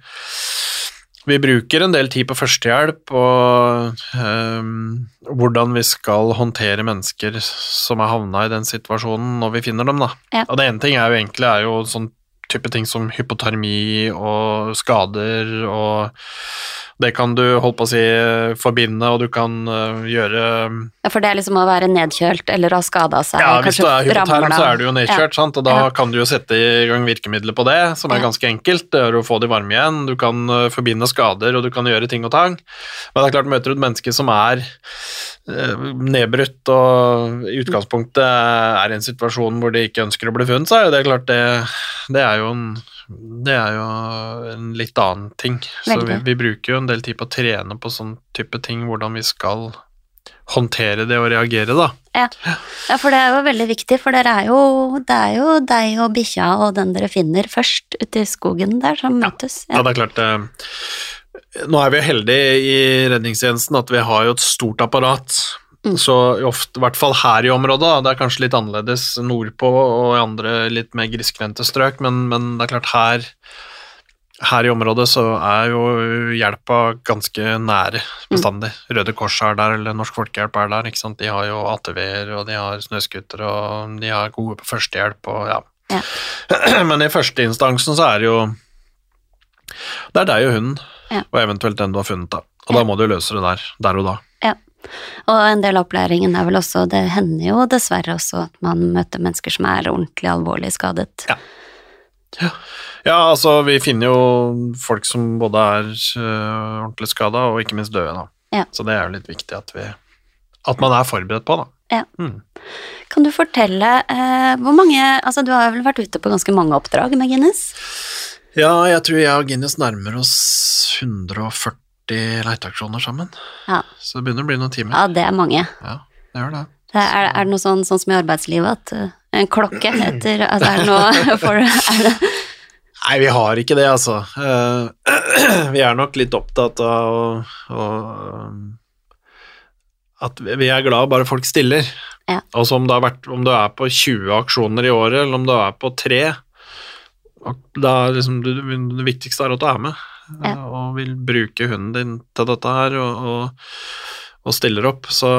vi bruker en del tid på førstehjelp og ehm, hvordan vi skal håndtere mennesker som er havna i den situasjonen når vi finner dem. Da. Ja. Og det ene ting er jo egentlig er jo sånn type ting som hypotermi og skader og det kan du holdt på å si forbinde, og du kan øh, gjøre Ja, for det er liksom å være nedkjølt eller ha skada seg. Ja, hvis du er hypoterm, så er du jo nedkjørt, sant? og da Ja. kan du jo sette i gang virkemidler på det, som er Ja. ganske enkelt. Det er å få de varme igjen, du kan øh, forbinde skader, og du kan gjøre ting og tang. Men det er klart, møter du et menneske som er øh, nedbrutt og i utgangspunktet er i en situasjon hvor de ikke ønsker å bli funnet, så er jo det klart det, det er jo en det er jo en litt annen ting. Så vi, vi bruker jo en del tid på å trene på sånn type ting, hvordan vi skal håndtere det og reagere, da. Ja. ja, for det er jo veldig viktig, for er jo, det er jo deg og bikkja og den dere finner først ute i skogen der som møtes. Ja, Ja. det er klart eh, Nå er vi jo heldige i redningstjenesten at vi har jo et stort apparat. Mm. Så ofte, i hvert fall her i området, det er kanskje litt annerledes nordpå og i andre litt mer grisgrendte strøk, men, men det er klart her her i området så er jo hjelpa ganske nære bestandig. Røde Kors er der, eller Norsk Folkehjelp er der. ikke sant? De har jo ATV-er, og de har snøscootere, og de er gode på førstehjelp og ja. Ja. (clears throat) Men i første instansen så er det jo Det er deg og hunden, Ja. og eventuelt den du har funnet, da. Og Ja. da må du løse det der, der og da. Og en del av opplæringen er vel også, det hender jo dessverre også at man møter mennesker som er ordentlig alvorlig skadet. Ja. Ja, altså, vi finner jo folk som både er uh, ordentlig skada og ikke minst døde, da. Ja. Så det er jo litt viktig at vi At man er forberedt på, da. Ja. Mm. Kan du fortelle uh, hvor mange Altså, du har vel vært ute på ganske mange oppdrag med Guinness? Ja, jeg tror jeg og Guinness nærmer oss 140 40 leteaksjoner sammen. Ja. Så det begynner å bli noen timer. ja, det er mange. Ja, det gjør det. Det er, er det noe sånn, sånn som i arbeidslivet, at uh, en klokke etter altså Er (laughs) det noe for er det, Nei, vi har ikke det, altså. Eh, (clears throat) vi er nok litt opptatt av å, å At vi er glad bare folk stiller. Ja. Altså om, vært, om du er på 20 aksjoner i året, eller om du er på tre da er liksom, det, det viktigste er at du er med, Ja. eh, og vil bruke hunden din til dette her, og, og, og stiller opp. Så,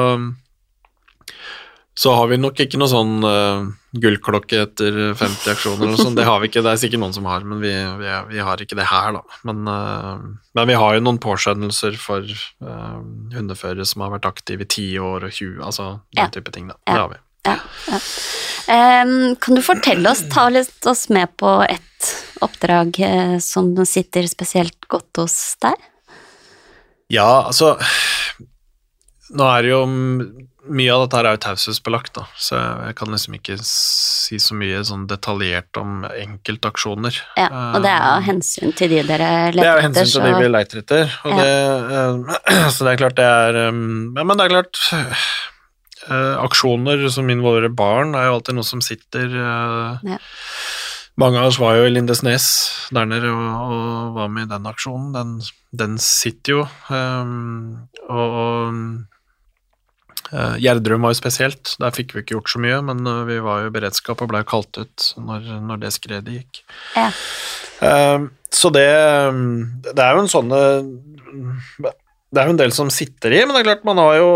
så har vi nok ikke noe sånn uh, gullklokke etter 50 aksjoner eller noe sånt. Det har vi ikke, det er sikkert noen som har, men vi, vi, vi har ikke det her, da. Men, uh, men vi har jo noen påskjønnelser for uh, hundeførere som har vært aktive i 10 år og 20, altså den Ja. type ting, da. Ja. Det har vi. ja, ja. Um, Kan du fortelle oss, ta litt oss med på et oppdrag eh, som sitter spesielt godt hos deg? Ja, altså Nå er det jo Mye av dette her er jo taushetsbelagt, da, så jeg kan liksom ikke si så mye sånn detaljert om enkeltaksjoner. Ja, og det er av hensyn til de dere Eh, Det er av hensyn til de vi leter etter, og Ja. det, eh, (clears throat) så det er klart det er eh, ja, Men det er klart eh, Aksjoner som involverer barn, er jo alltid noe som sitter eh, Ja. Mange av oss var jo i Lindesnes der nede og, og var med i den aksjonen. Den, den sitter jo. Um, og og uh, Gjerdrum var jo spesielt. Der fikk vi ikke gjort så mye, men uh, vi var jo i beredskap og blei kalt ut når, når det skredet gikk. Ja. Um, så det Det er jo en sånne Det er jo en del som sitter i, men det er klart man har jo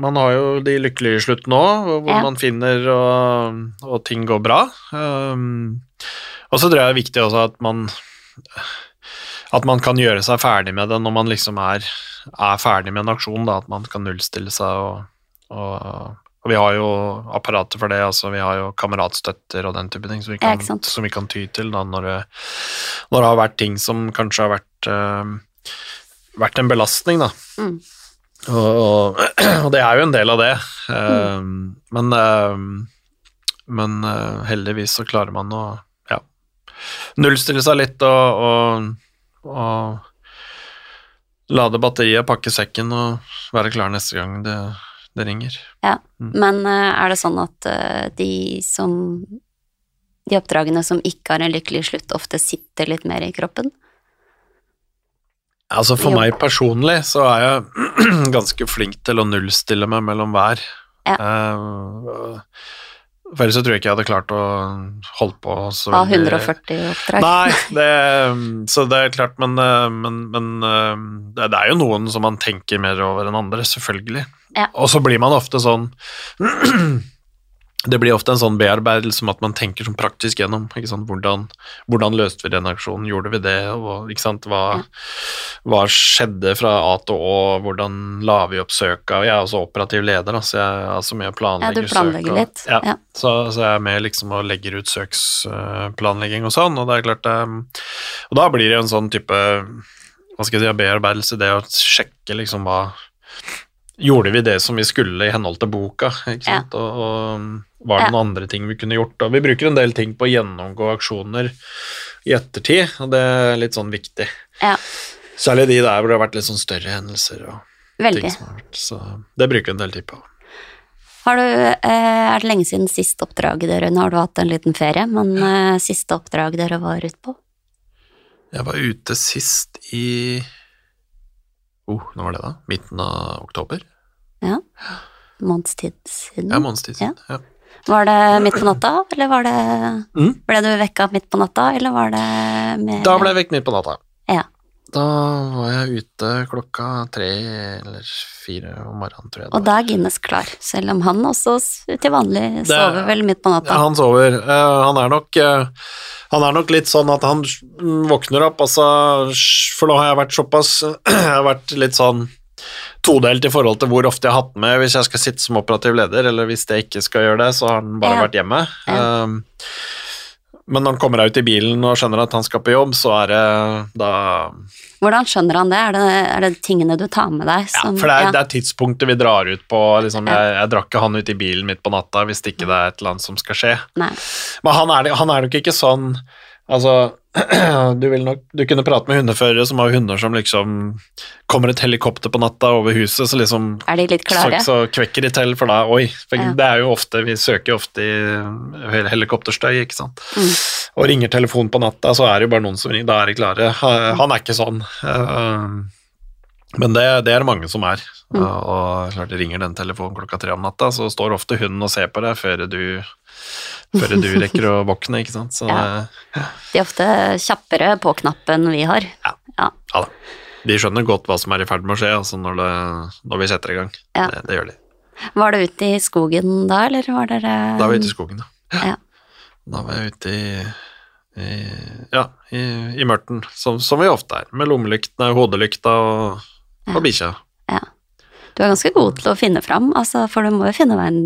Man har jo de lykkelige sluttene òg, hvor Ja. man finner og, og ting går bra. Um, og så tror jeg det er viktig også at man at man kan gjøre seg ferdig med det når man liksom er, er ferdig med en aksjon, da, at man kan nullstille seg og, og og vi har jo apparatet for det, altså vi har jo kameratstøtter og den type ting som vi kan, ja, som vi kan ty til da når det, når det har vært ting som kanskje har vært, eh, vært en belastning, da. Mm. Og, og, (clears throat) og det er jo en del av det. Eh, Men, uh, men uh, heldigvis så klarer man å ja, nullstille seg litt og, og, og lade batteriet, pakke sekken og være klar neste gang det, det ringer. Ja, Mm. men eh, er det sånn at eh, de som De oppdragene som ikke har en lykkelig slutt, ofte sitter litt mer i kroppen? Altså For meg personlig så er jeg (clears throat) ganske flink til å nullstille meg mellom hver. Ja. Eh, for ellers så tror jeg ikke jeg hadde klart å holde på så Ha veldig- 140 oppdrag? Nei, det, så det er klart, men, eh, men, men eh, det, det er jo noen som man tenker mer over enn andre, selvfølgelig. Ja. Og så blir man ofte sånn (clears throat) Det blir ofte en sånn bearbeidelse med at man tenker sånn praktisk gjennom. Ikke sant? Hvordan, hvordan løste vi den aksjonen, gjorde vi det, og? Hva, hva skjedde fra A til Å, hvordan la vi opp søka? Jeg er også operativ leder, da, så jeg er altså med og Ja, planlegger du planlegger søk. og-. Ja, Ja. Så, så jeg er med liksom og legger ut søksplanlegging og sånn, og det er klart det Og da blir det jo en sånn type hva skal jeg si, bearbeidelse, det å sjekke liksom hva Gjorde vi det som vi skulle i henhold til boka, ikke Ja. og, og var det Ja. noen andre ting vi kunne gjort? Og vi bruker en del ting på å gjennomgå aksjoner i ettertid, og det er litt sånn viktig. Ja, Særlig de der hvor det har vært litt sånn større hendelser og ting veldig. som har vært, så det bruker vi en del tid på. Har du, eh, er det lenge siden siste oppdraget dere Nå har du hatt en liten ferie, men eh, siste oppdrag dere var ute på? Jeg var ute sist i oh, Når var det, da? Midten av oktober? Ja. Måneds tid siden? Ja, månedstid siden. Ja. Var det midt på natta, eller var det Mm. Ble du vekka midt på natta, eller var det mer Da ble jeg vekket midt på natta. Ja. Da var jeg ute klokka tre eller fire om morgenen, tror jeg. det Og da er Guinness klar, selv om han også til vanlig Det- sover vel midt på natta. Ja, han sover. Uh, han er nok uh, Han er nok litt sånn at han våkner opp, altså For nå har jeg vært såpass (clears throat) Jeg har vært litt sånn todelt i forhold til hvor ofte jeg har hatt med hvis jeg skal sitte som operativ leder, eller hvis jeg ikke skal gjøre det, så har han bare Ja. vært hjemme. Ja. Um, men når han kommer ut i bilen og skjønner at han skal på jobb, så er det da Hvordan skjønner han det? Er det, er det tingene du tar med deg? Ja, for det er, ja. det er tidspunktet vi drar ut på. Liksom, jeg, jeg drar ikke han ut i bilen midt på natta hvis det ikke det er et eller annet som skal skje. Nei. Men han er, han er nok ikke sånn Altså, du vil nok Du kunne prate med hundeførere som har hunder som liksom Kommer et helikopter på natta over huset, så liksom Er de litt klare? Så, så kvekker de til, for da Oi. For Ja. det er jo ofte Vi søker ofte i helikopterstøy, ikke sant. Mm. Og ringer telefonen på natta, så er det jo bare noen som ringer. Da er de klare. Han er ikke sånn. Eh, Men det, det er det mange som er. Mm. Og klart ringer den telefonen klokka tre om natta, så står ofte hunden og ser på deg før du, før du rekker å våkne, ikke sant. Så Ja. De er ofte kjappere på knappen vi har. Ja. Ja. ja da. De skjønner godt hva som er i ferd med å skje altså når, det, når vi setter i gang. Ja. Det, det gjør de. Var det ute i skogen da, eller var dere Da var vi ute i skogen, ja. Ja. Da var jeg ute i, i ja, i, i mørten, som, som vi ofte er, med lommelyktene, hodelykta og, og bikkja. Ja. Du er ganske god til å finne fram, altså, for du må jo finne veien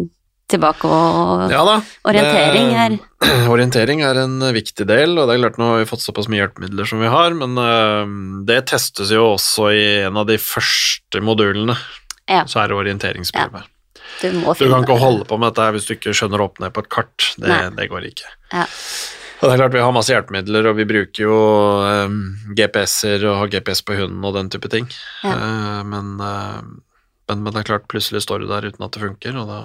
tilbake og Ja da. Orientering er- det, (clears throat) Orientering er en viktig del, og det er klart nå har vi fått såpass mye hjelpemidler som vi har, men øh, det testes jo også i en av de første modulene. Ja. Så er det orienteringsprøve. Du må Du kan ikke holde på med dette hvis du ikke skjønner opp ned på et kart. Det, det går ikke. Ja. Og det er klart Vi har masse hjelpemidler, og vi bruker jo um, GPS-er og har GPS på hunden og den type ting. Ja. Eh, men, eh, men, men det er klart, plutselig står du der uten at det funker, og da,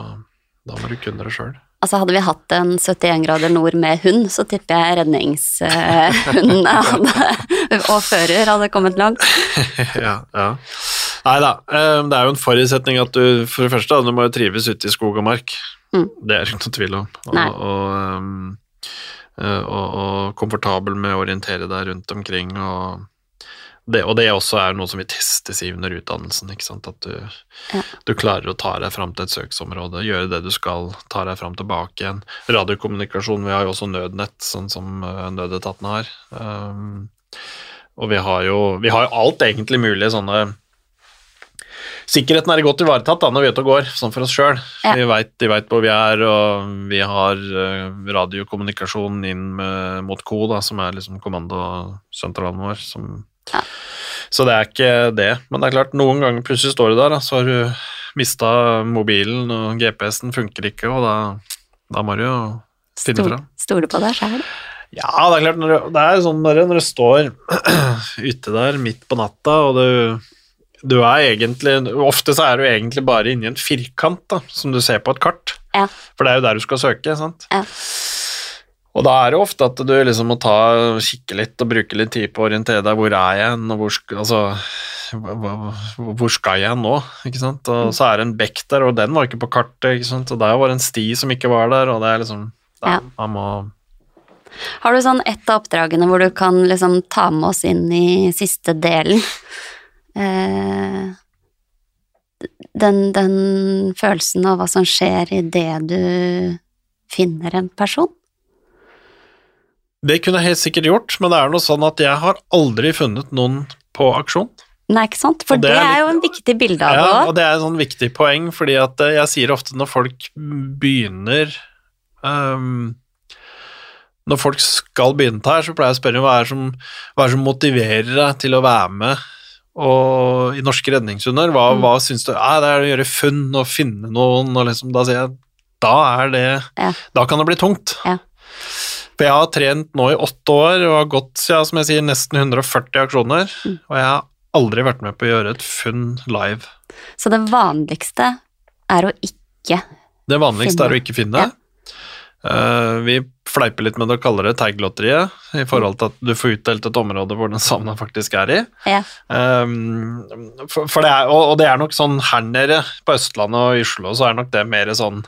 da må du kunne det sjøl. Altså Hadde vi hatt en 71 grader nord med hund, så tipper jeg redningshundene (laughs) hadde, og fører hadde kommet langt. (laughs) ja, ja. Nei da, eh, det er jo en forutsetning at du for det første, du må jo trives ute i skog og mark. Mm. Det er det ikke noe tvil om. Og, og, um, eh, og, og komfortabel med å orientere deg rundt omkring. Og det, og det også er noe som vi testes i under utdannelsen. ikke sant? At du, Ja. du klarer å ta deg fram til et søksområde, gjøre det du skal, ta deg fram tilbake igjen. Radiokommunikasjon, vi har jo også nødnett, sånn som eh, nødetatene har. Um, og vi har jo vi har jo alt egentlig mulig sånne Sikkerheten er godt ivaretatt da når vi er ute og går, sånn for oss sjøl. Ja. Vi de veit hvor vi er, og vi har eh, radiokommunikasjon inn med, mot CO, da, som er liksom kommandosentralen vår. Som, Ja. Så det er ikke det. Men det er klart, noen ganger plutselig står du der, da, så har du mista mobilen, og GPS-en funker ikke, og da, da må du jo finne Stol- fram. Stole på deg sjæl. Ja, det er klart, når du, det er sånn når, når du står (clears throat) ute der midt på natta, og du, du er egentlig Ofte så er du egentlig bare inni en firkant, da, som du ser på et kart. Ja. For det er jo der du skal søke, sant. Ja. Og da er det ofte at du liksom må ta, kikke litt og bruke litt tid på å orientere deg. Hvor er jeg hen, og hvor, altså, hvor skal jeg nå? Ikke sant? Mm. Og så er det en bekk der, og den var ikke på kartet, ikke sant? og der var det en sti som ikke var der, og det er liksom da, Ja. Man må Har du sånn ett av oppdragene hvor du kan liksom ta med oss inn i siste delen? (laughs) Eh, den, den følelsen av hva som skjer idet du finner en person? Det kunne jeg helt sikkert gjort, men det er noe sånn at jeg har aldri funnet noen på aksjon. Nei, ikke sant? For det det er jo en viktig bilde av Ja, det og det er et sånn viktig poeng, fordi at eh, jeg sier ofte når folk begynner um, Når folk skal begynne her, så pleier jeg å spørre hva er som, hva er som motiverer deg til å være med og, i norske redningshunder. Hva, Mm. hva syns du ja, Det er å gjøre funn og finne noen, og liksom, da sier jeg da er det Ja. Da kan det bli tungt. Ja. For jeg har trent nå i åtte år og har gått ja, som jeg sier, nesten 140 aksjoner, Mm. og jeg har aldri vært med på å gjøre et funn live. Så det vanligste er å ikke Det vanligste Finne. er å ikke finne. Eh, vi fleiper litt med det og kaller det tag-lotteriet, i forhold til at du får utdelt et område hvor den savna faktisk er i. Ja. Um, for, for det er, og, og det er nok sånn her nede på Østlandet og Yslo, Oslo, så er nok det mer sånn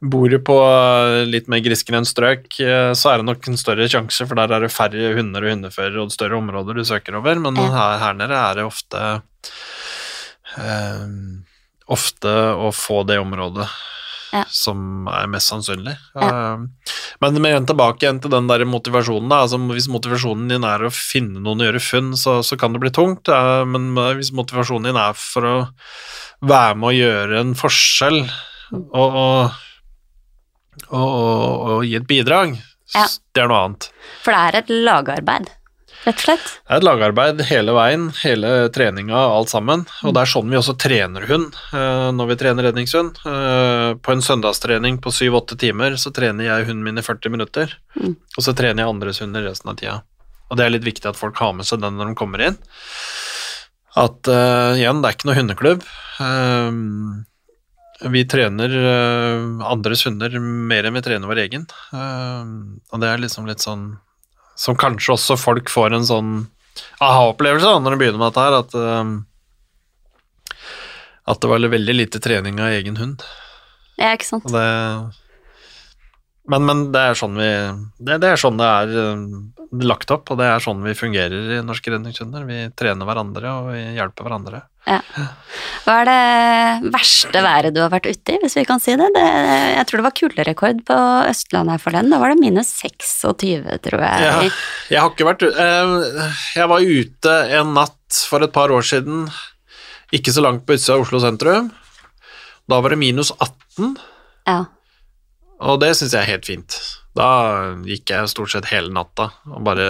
Bor du på eh, litt mer grisgrendt strøk, eh, så er det nok en større sjanse, for der er det færre hunder og hundeførere og større områder du søker over, men Ja. her, her nede er det ofte um, Ofte å få det området Ja. som er mest sannsynlig. Um, men med igjen tilbake igjen til den der motivasjonen. Da. Altså, hvis motivasjonen din er å finne noen og gjøre funn, så, så kan det bli tungt. Ja, men hvis motivasjonen din er for å være med å gjøre en forskjell og, og, og, og, gi et bidrag, Ja. det er noe annet. For det er et lagarbeid, rett og slett. Det er et lagarbeid hele veien, hele treninga, alt sammen. Og det er sånn vi også trener hund eh, når vi trener redningshund. Eh, På en søndagstrening på syv-åtte timer så trener jeg hunden min i 40 minutter, Mm. og så trener jeg andres hunder resten av tida. og det er litt viktig at folk har med seg den når de kommer inn. At uh, igjen, det er ikke noe hundeklubb. Uh, vi trener uh, andres hunder mer enn vi trener vår egen. og det er liksom litt sånn Som kanskje også folk får en sånn aha-opplevelse når de begynner med dette her, at at det var veldig lite trening av egen hund. Ja, ikke sant. Det, men, men, det er sånn vi det, det, er sånn det er uh, lagt opp, og det er sånn vi fungerer i Norske redningshunder. Vi trener hverandre, og vi hjelper hverandre. Ja. Hva er det verste været du har vært ute i, hvis vi kan si det? det jeg tror det var kulderekord på Østlandet her forleden. Da var det minus 26, tror jeg. Ja, jeg har ikke vært uh, Jeg var ute en natt for et par år siden, ikke så langt på utsida av Oslo sentrum. Da var det minus 18. Ja. Og det syns jeg er helt fint. Da gikk jeg stort sett hele natta og bare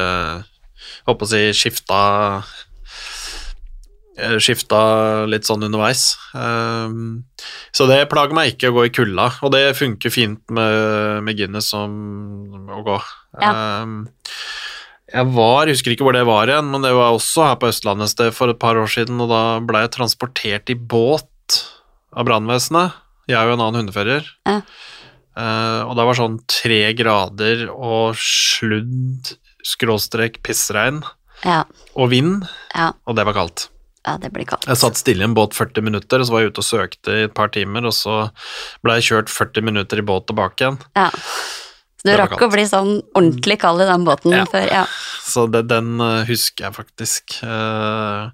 Håper å si skifta eh, Skifta litt sånn underveis. Um, så det plager meg ikke å gå i kulda, og det funker fint med, med Guinness som å gå. Ja. Um, jeg var, jeg husker ikke hvor det var igjen, men det var også her på Østlandet et sted for et par år siden, og da ble jeg transportert i båt av brannvesenet, jeg og en annen hundefører. Ja. Uh, og det var sånn tre grader og sludd, skråstrek, pissregn Ja. og vind, Ja. og det var kaldt. Ja, det blir kaldt. Jeg satt stille i en båt 40 minutter, og så var jeg ute og søkte i et par timer, og så ble jeg kjørt 40 minutter i båt tilbake igjen. Ja. Så du rakk å bli sånn ordentlig kald i den båten Ja. før Ja. Så det, den uh, husker jeg faktisk. Uh,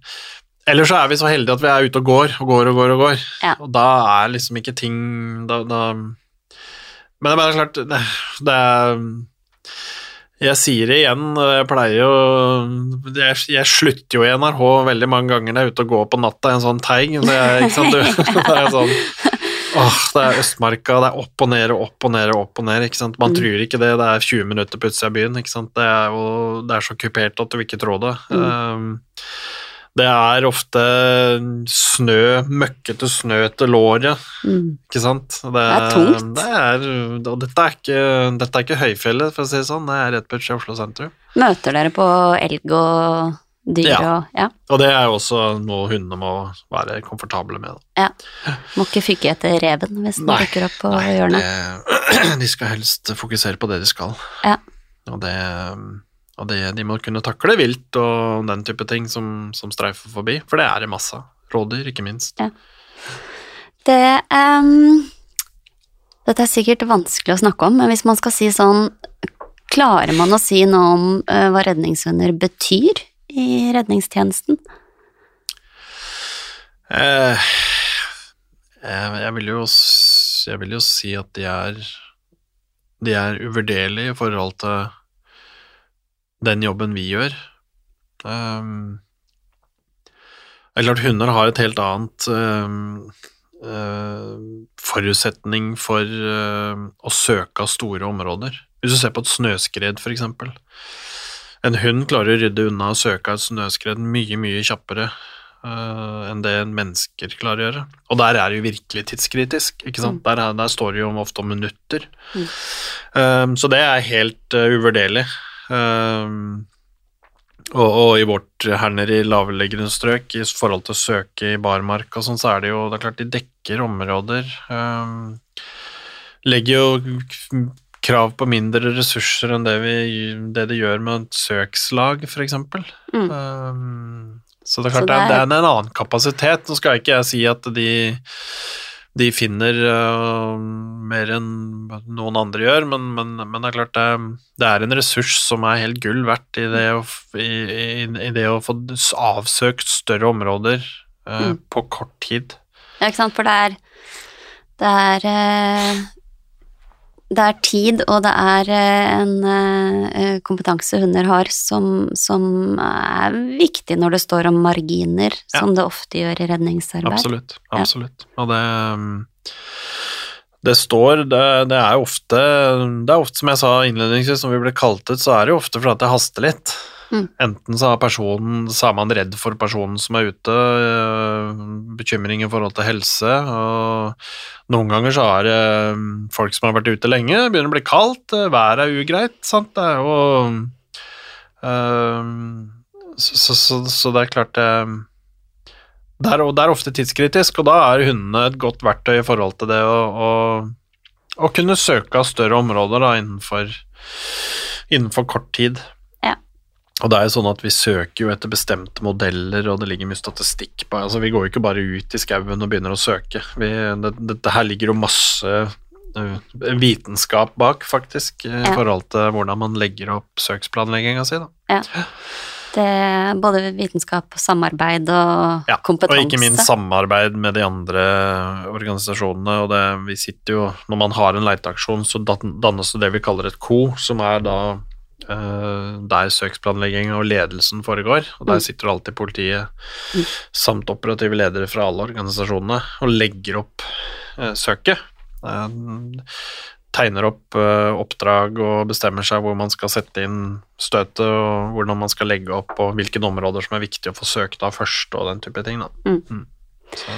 Ellers så er vi så heldige at vi er ute og går og går og går. Og går. Ja. Og da er liksom ikke ting da, da Men det er klart det, det er Jeg sier det igjen, jeg pleier jo jeg, jeg slutter jo i NRK veldig mange ganger når jeg er ute og går på natta i en sånn teig. Det er, ikke sant? Du, (laughs) (laughs) det er sånn Åh, det er Østmarka, det er opp og ned og opp og ned og opp og ned. ikke sant? Man Mm. tror ikke det, det er 20 minutter på utsida av byen. ikke sant? Det er jo det er så kupert at du ikke tror det. Mm. Um, det er ofte snø, møkkete snø til låret, Mm. ikke sant. Det er tungt. Det er, og dette er, ikke, dette er ikke høyfjellet, for å si det sånn. Det er rett på utsida av Oslo sentrum. Møter dere på elg og dyr Ja. og Ja. Og det er jo også noe hundene må være komfortable med. da. Må ikke fyke etter reven hvis den dukker opp på Nei, hjørnet. det, (clears throat) de skal helst fokusere på det de skal. Ja. Og, det, og det, de må kunne takle vilt og den type ting som, som streifer forbi, for det er det masse. av. Rådyr, ikke minst. Det um, Dette er sikkert vanskelig å snakke om, men hvis man skal si sånn Klarer man å si noe om uh, hva redningshunder betyr i redningstjenesten? Eh, jeg, jeg, vil jo, jeg vil jo si at de er De er uvurderlige i forhold til den jobben vi gjør. Um, det er klart hunder har et helt annet um, uh, forutsetning for uh, å søke av store områder. Hvis du ser på et snøskred, for eksempel. En hund klarer å rydde unna og søke av et snøskred mye, mye kjappere uh, enn det en mennesker klarer å gjøre. Og der er det jo virkelig tidskritisk, ikke sant. Der, er, der står det jo ofte om minutter. Mm. Um, så det er helt uh, uvurderlig. Um, og, og i vårt herner i lavliggende strøk, i forhold til å søke i barmark og sånn, så er det jo det er klart de dekker områder. Um, legger jo krav på mindre ressurser enn det, vi, det de gjør med et søkslag, eksempel. Mm. Um, så det er klart det det er- det er en annen kapasitet. Nå skal ikke jeg si at de, de finner uh, mer enn noen andre gjør, men, men, men det er klart det, det er en ressurs som er helt gull verdt i det å, i, i, i det å få avsøkt større områder uh, Mm. på kort tid. Ja, ikke sant, for det er Det er eh, det er tid, og det er eh, en eh, kompetanse hunder har som, som er viktig når det står om marginer, Ja. som det ofte gjør i redningsarbeid. Absolutt. Ja. absolutt. Og det um, det står det, det er ofte Det er ofte, som jeg sa innledningsvis, som vi ble kalt ut, så er det jo ofte fordi det haster litt. Mm. Enten så, personen, så er man redd for personen som er ute, øh, bekymring i forhold til helse, og noen ganger så er det øh, folk som har vært ute lenge, begynner å bli kaldt, øh, været er ugreit, sant, det er jo Ehm, så, så, så, det er klart det det er, det er ofte tidskritisk, og da er hundene et godt verktøy i forhold til det å kunne søke av større områder da, innenfor, innenfor kort tid. Ja. Og det er jo sånn at vi søker jo etter bestemte modeller, og det ligger mye statistikk på altså Vi går jo ikke bare ut i skauen og begynner å søke. Vi, det, dette her ligger jo masse uh, vitenskap bak, faktisk, i forhold til hvordan man legger opp søksplanlegginga si. Ja. Det er både vitenskap, samarbeid og Ja, kompetanse. Og ikke minst samarbeid med de andre organisasjonene. og det, vi sitter jo, Når man har en leiteaksjon, så dannes det det vi kaller et ko, som er da eh, der søksplanlegging og ledelsen foregår. og Der Mm. sitter alltid politiet Mm. samt operative ledere fra alle organisasjonene og legger opp eh, søket. Eh, tegner opp eh, oppdrag og bestemmer seg hvor man skal sette inn støtet, og hvordan man skal legge opp, og hvilke områder som er viktig å få søkt av først, og den type ting. Da. Mm. Så,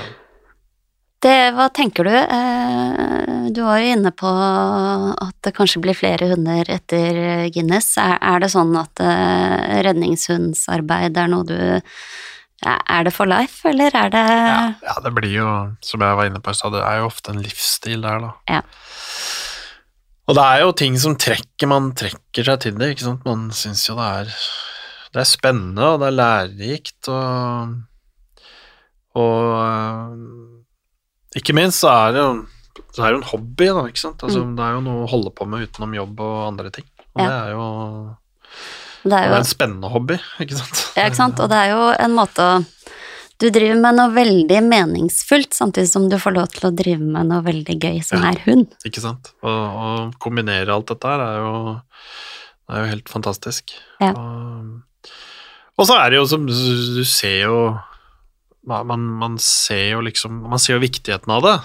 Det, hva tenker du? Eh, Du var jo inne på at det kanskje blir flere hunder etter Guinness. Er, det sånn at eh, redningshundsarbeid er noe du Er det for life, eller er det ja, ja, det blir jo, som jeg var inne på i stad, det er jo ofte en livsstil der, da. Ja. Og det er jo ting som trekker, man trekker seg til det, ikke sant. Man syns jo det er Det er spennende, og det er lærerikt, og Og øh, ikke minst så er det jo det er jo en hobby, da, ikke sant. Altså, Det er jo noe å holde på med utenom jobb og andre ting. Og Ja. det er jo Det er det er en spennende hobby, ikke sant. Ja, ikke sant? Og det er jo en måte å Du driver med noe veldig meningsfullt, samtidig som du får lov til å drive med noe veldig gøy, som Ja. er hund. Ikke sant? Å kombinere alt dette her er jo, det er jo helt fantastisk. Ja. Og, og så er det jo som du du ser jo man, man ser jo liksom Man ser jo viktigheten av det.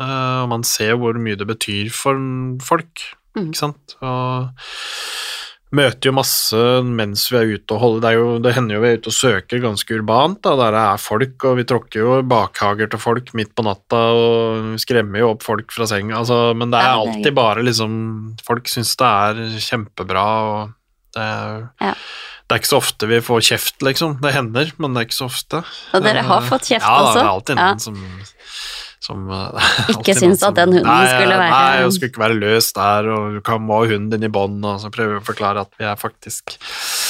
Eh, Og man ser hvor mye det betyr for folk, Mm. ikke sant. Og møter jo masse mens vi er ute og holder Det, jo, det hender jo vi er ute og søker ganske urbant, da, der det er folk, og vi tråkker jo bakhager til folk midt på natta og skremmer jo opp folk fra senga, altså, men det er Ja, det er alltid bare liksom Folk syns det er kjempebra, og det er Ja. Det er ikke så ofte vi får kjeft, liksom. Det hender, men det er ikke så ofte. Og dere har fått kjeft ja, også? Ja, det er alltid Ja. noen som, som eh, (laughs) Ikke syns at den hunden nei, skulle være- Nei, hun skulle ikke være løs der, og du kan må ha hunden din i bånd, og så prøver vi å forklare at vi er faktisk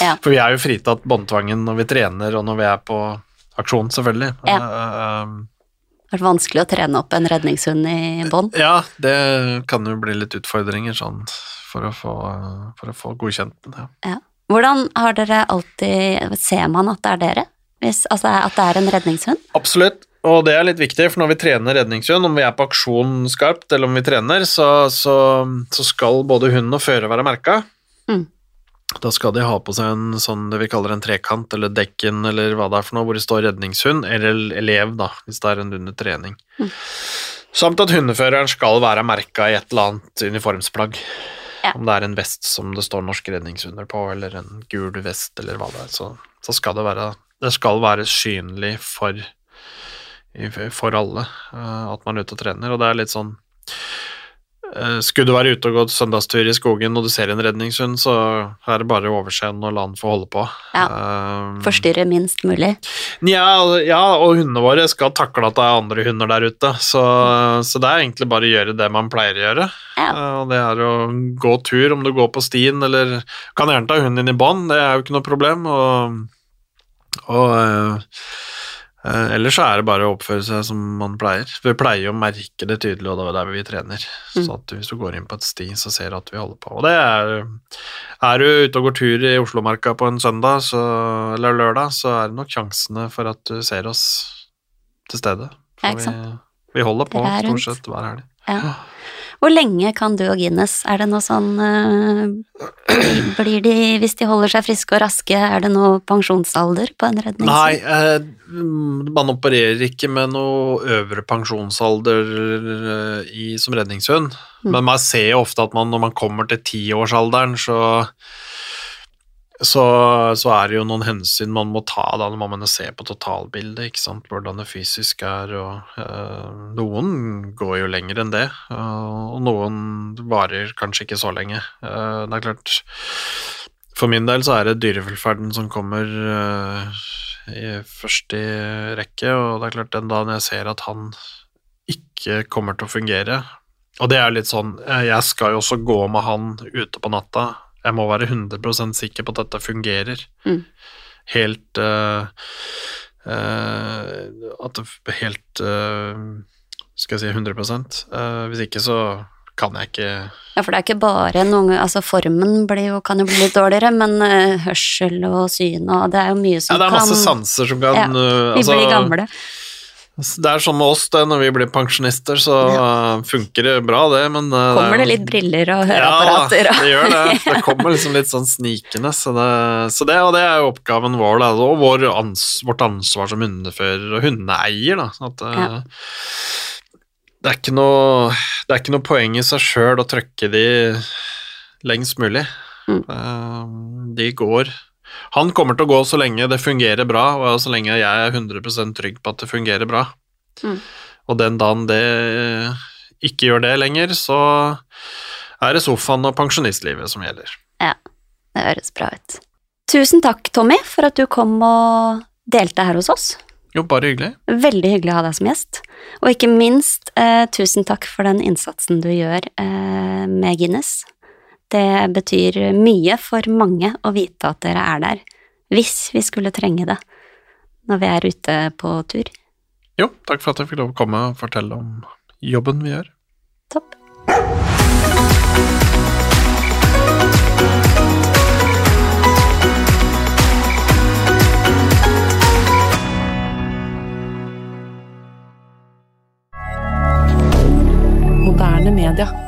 Ja. For vi er jo fritatt båndtvangen når vi trener, og når vi er på aksjon, selvfølgelig. Ja. Uh, uh, Det har vært vanskelig å trene opp en redningshund i bånd. ja, det kan jo bli litt utfordringer sånn for å få, for å få godkjent den. Ja. Hvordan har dere alltid Ser man at det er dere? Hvis, altså at det er en redningshund? Absolutt, og det er litt viktig, for når vi trener redningshund, om vi er på aksjon skarpt eller om vi trener, så, så, så skal både hund og fører være merka. Mm. Da skal de ha på seg en sånn det vi kaller en trekant, eller dekken, eller hva det er for noe, hvor det står redningshund, eller elev, da, hvis det er en under trening. Mm. Samt at hundeføreren skal være merka i et eller annet uniformsplagg. Ja. Om det er en vest som det står norsk redningshunder på, eller en gul vest, eller hva det er, så, så skal det være Det skal være synlig for for alle eh, at man er ute og trener, og det er litt sånn Skulle du være ute og gå søndagstur i skogen og du ser en redningshund, så er det bare å overse den og la den få holde på. Ja. um, Forstyrre minst mulig? Nja, ja, og hundene våre skal takle at det er andre hunder der ute, så, så det er egentlig bare å gjøre det man pleier å gjøre. Ja. Eh, Og det er å gå tur, om du går på stien, eller kan gjerne ta hunden din i bånd, det er jo ikke noe problem. Og, og eh, eh, ellers så er det bare å oppføre seg som man pleier. Vi pleier å merke det tydelig, og det er der vi trener. Mm. Så at hvis du går inn på et sti, så ser du at vi holder på. Og det er Er du ute og går tur i Oslomarka på en søndag så, eller lørdag, så er det nok sjansene for at du ser oss til stede. For vi, vi holder på stort sett hver helg. Ja. (gasps) Hvor lenge kan du og Guinness? Er det noe sånn eh, blir- de, hvis de holder seg friske og raske, er det noe pensjonsalder på en redning? Nei, eh, man opererer ikke med noe øvre pensjonsalder eh, i, som redningshund. Mm. Men man ser jo ofte at man, når man kommer til tiårsalderen, så, så så er det jo noen hensyn man må ta. Da må man se på totalbildet, ikke sant? hvordan det fysisk er. Og, øh, noen går jo lenger enn det, og noen varer kanskje ikke så lenge. Uh, det er klart For min del så er det dyrevelferden som kommer øh, i første rekke, og det er klart den dagen jeg ser at han ikke kommer til å fungere Og det er litt sånn, jeg skal jo også gå med han ute på natta. Jeg må være 100% sikker på at dette fungerer. Mm. Helt uh, uh, At det helt Skal jeg si 100% Hvis ikke så kan jeg ikke Ja, for det er ikke bare noen Altså, formen jo, kan jo bli litt dårligere, men uh, hørsel og syn og Det er jo mye som kan Ja, det er masse kan, sanser som kan ja, Vi altså, blir gamle. Det er sånn med oss, det, når vi blir pensjonister, så ja. funker det bra, det, men uh, Kommer det litt briller og høreapparater? Ja, det gjør det. Det kommer liksom litt sånn snikende, så det, så det og det er jo oppgaven vår, da, og vår ans, vårt ansvar som hundefører og hundeeier, da. At, uh, ja det er ikke noe, det er ikke noe poeng i seg sjøl å trykke de lengst mulig. Mm. Eh, de går Han kommer til å gå så lenge det fungerer bra, og så lenge jeg er 100% trygg på at det fungerer bra. Mm. Og den dagen det ikke gjør det lenger, så er det sofaen og pensjonistlivet som gjelder. Ja, det høres bra ut. Tusen takk, Tommy, for at du kom og delte her hos oss. Jo, bare hyggelig. Veldig hyggelig å ha deg som gjest. Og ikke minst, eh, tusen takk for den innsatsen du gjør eh, med Guinness. Det betyr mye for mange å vite at dere er der, hvis vi skulle trenge det når vi er ute på tur. Jo, takk for at jeg fikk lov å komme og fortelle om jobben vi gjør. Topp. moderne media.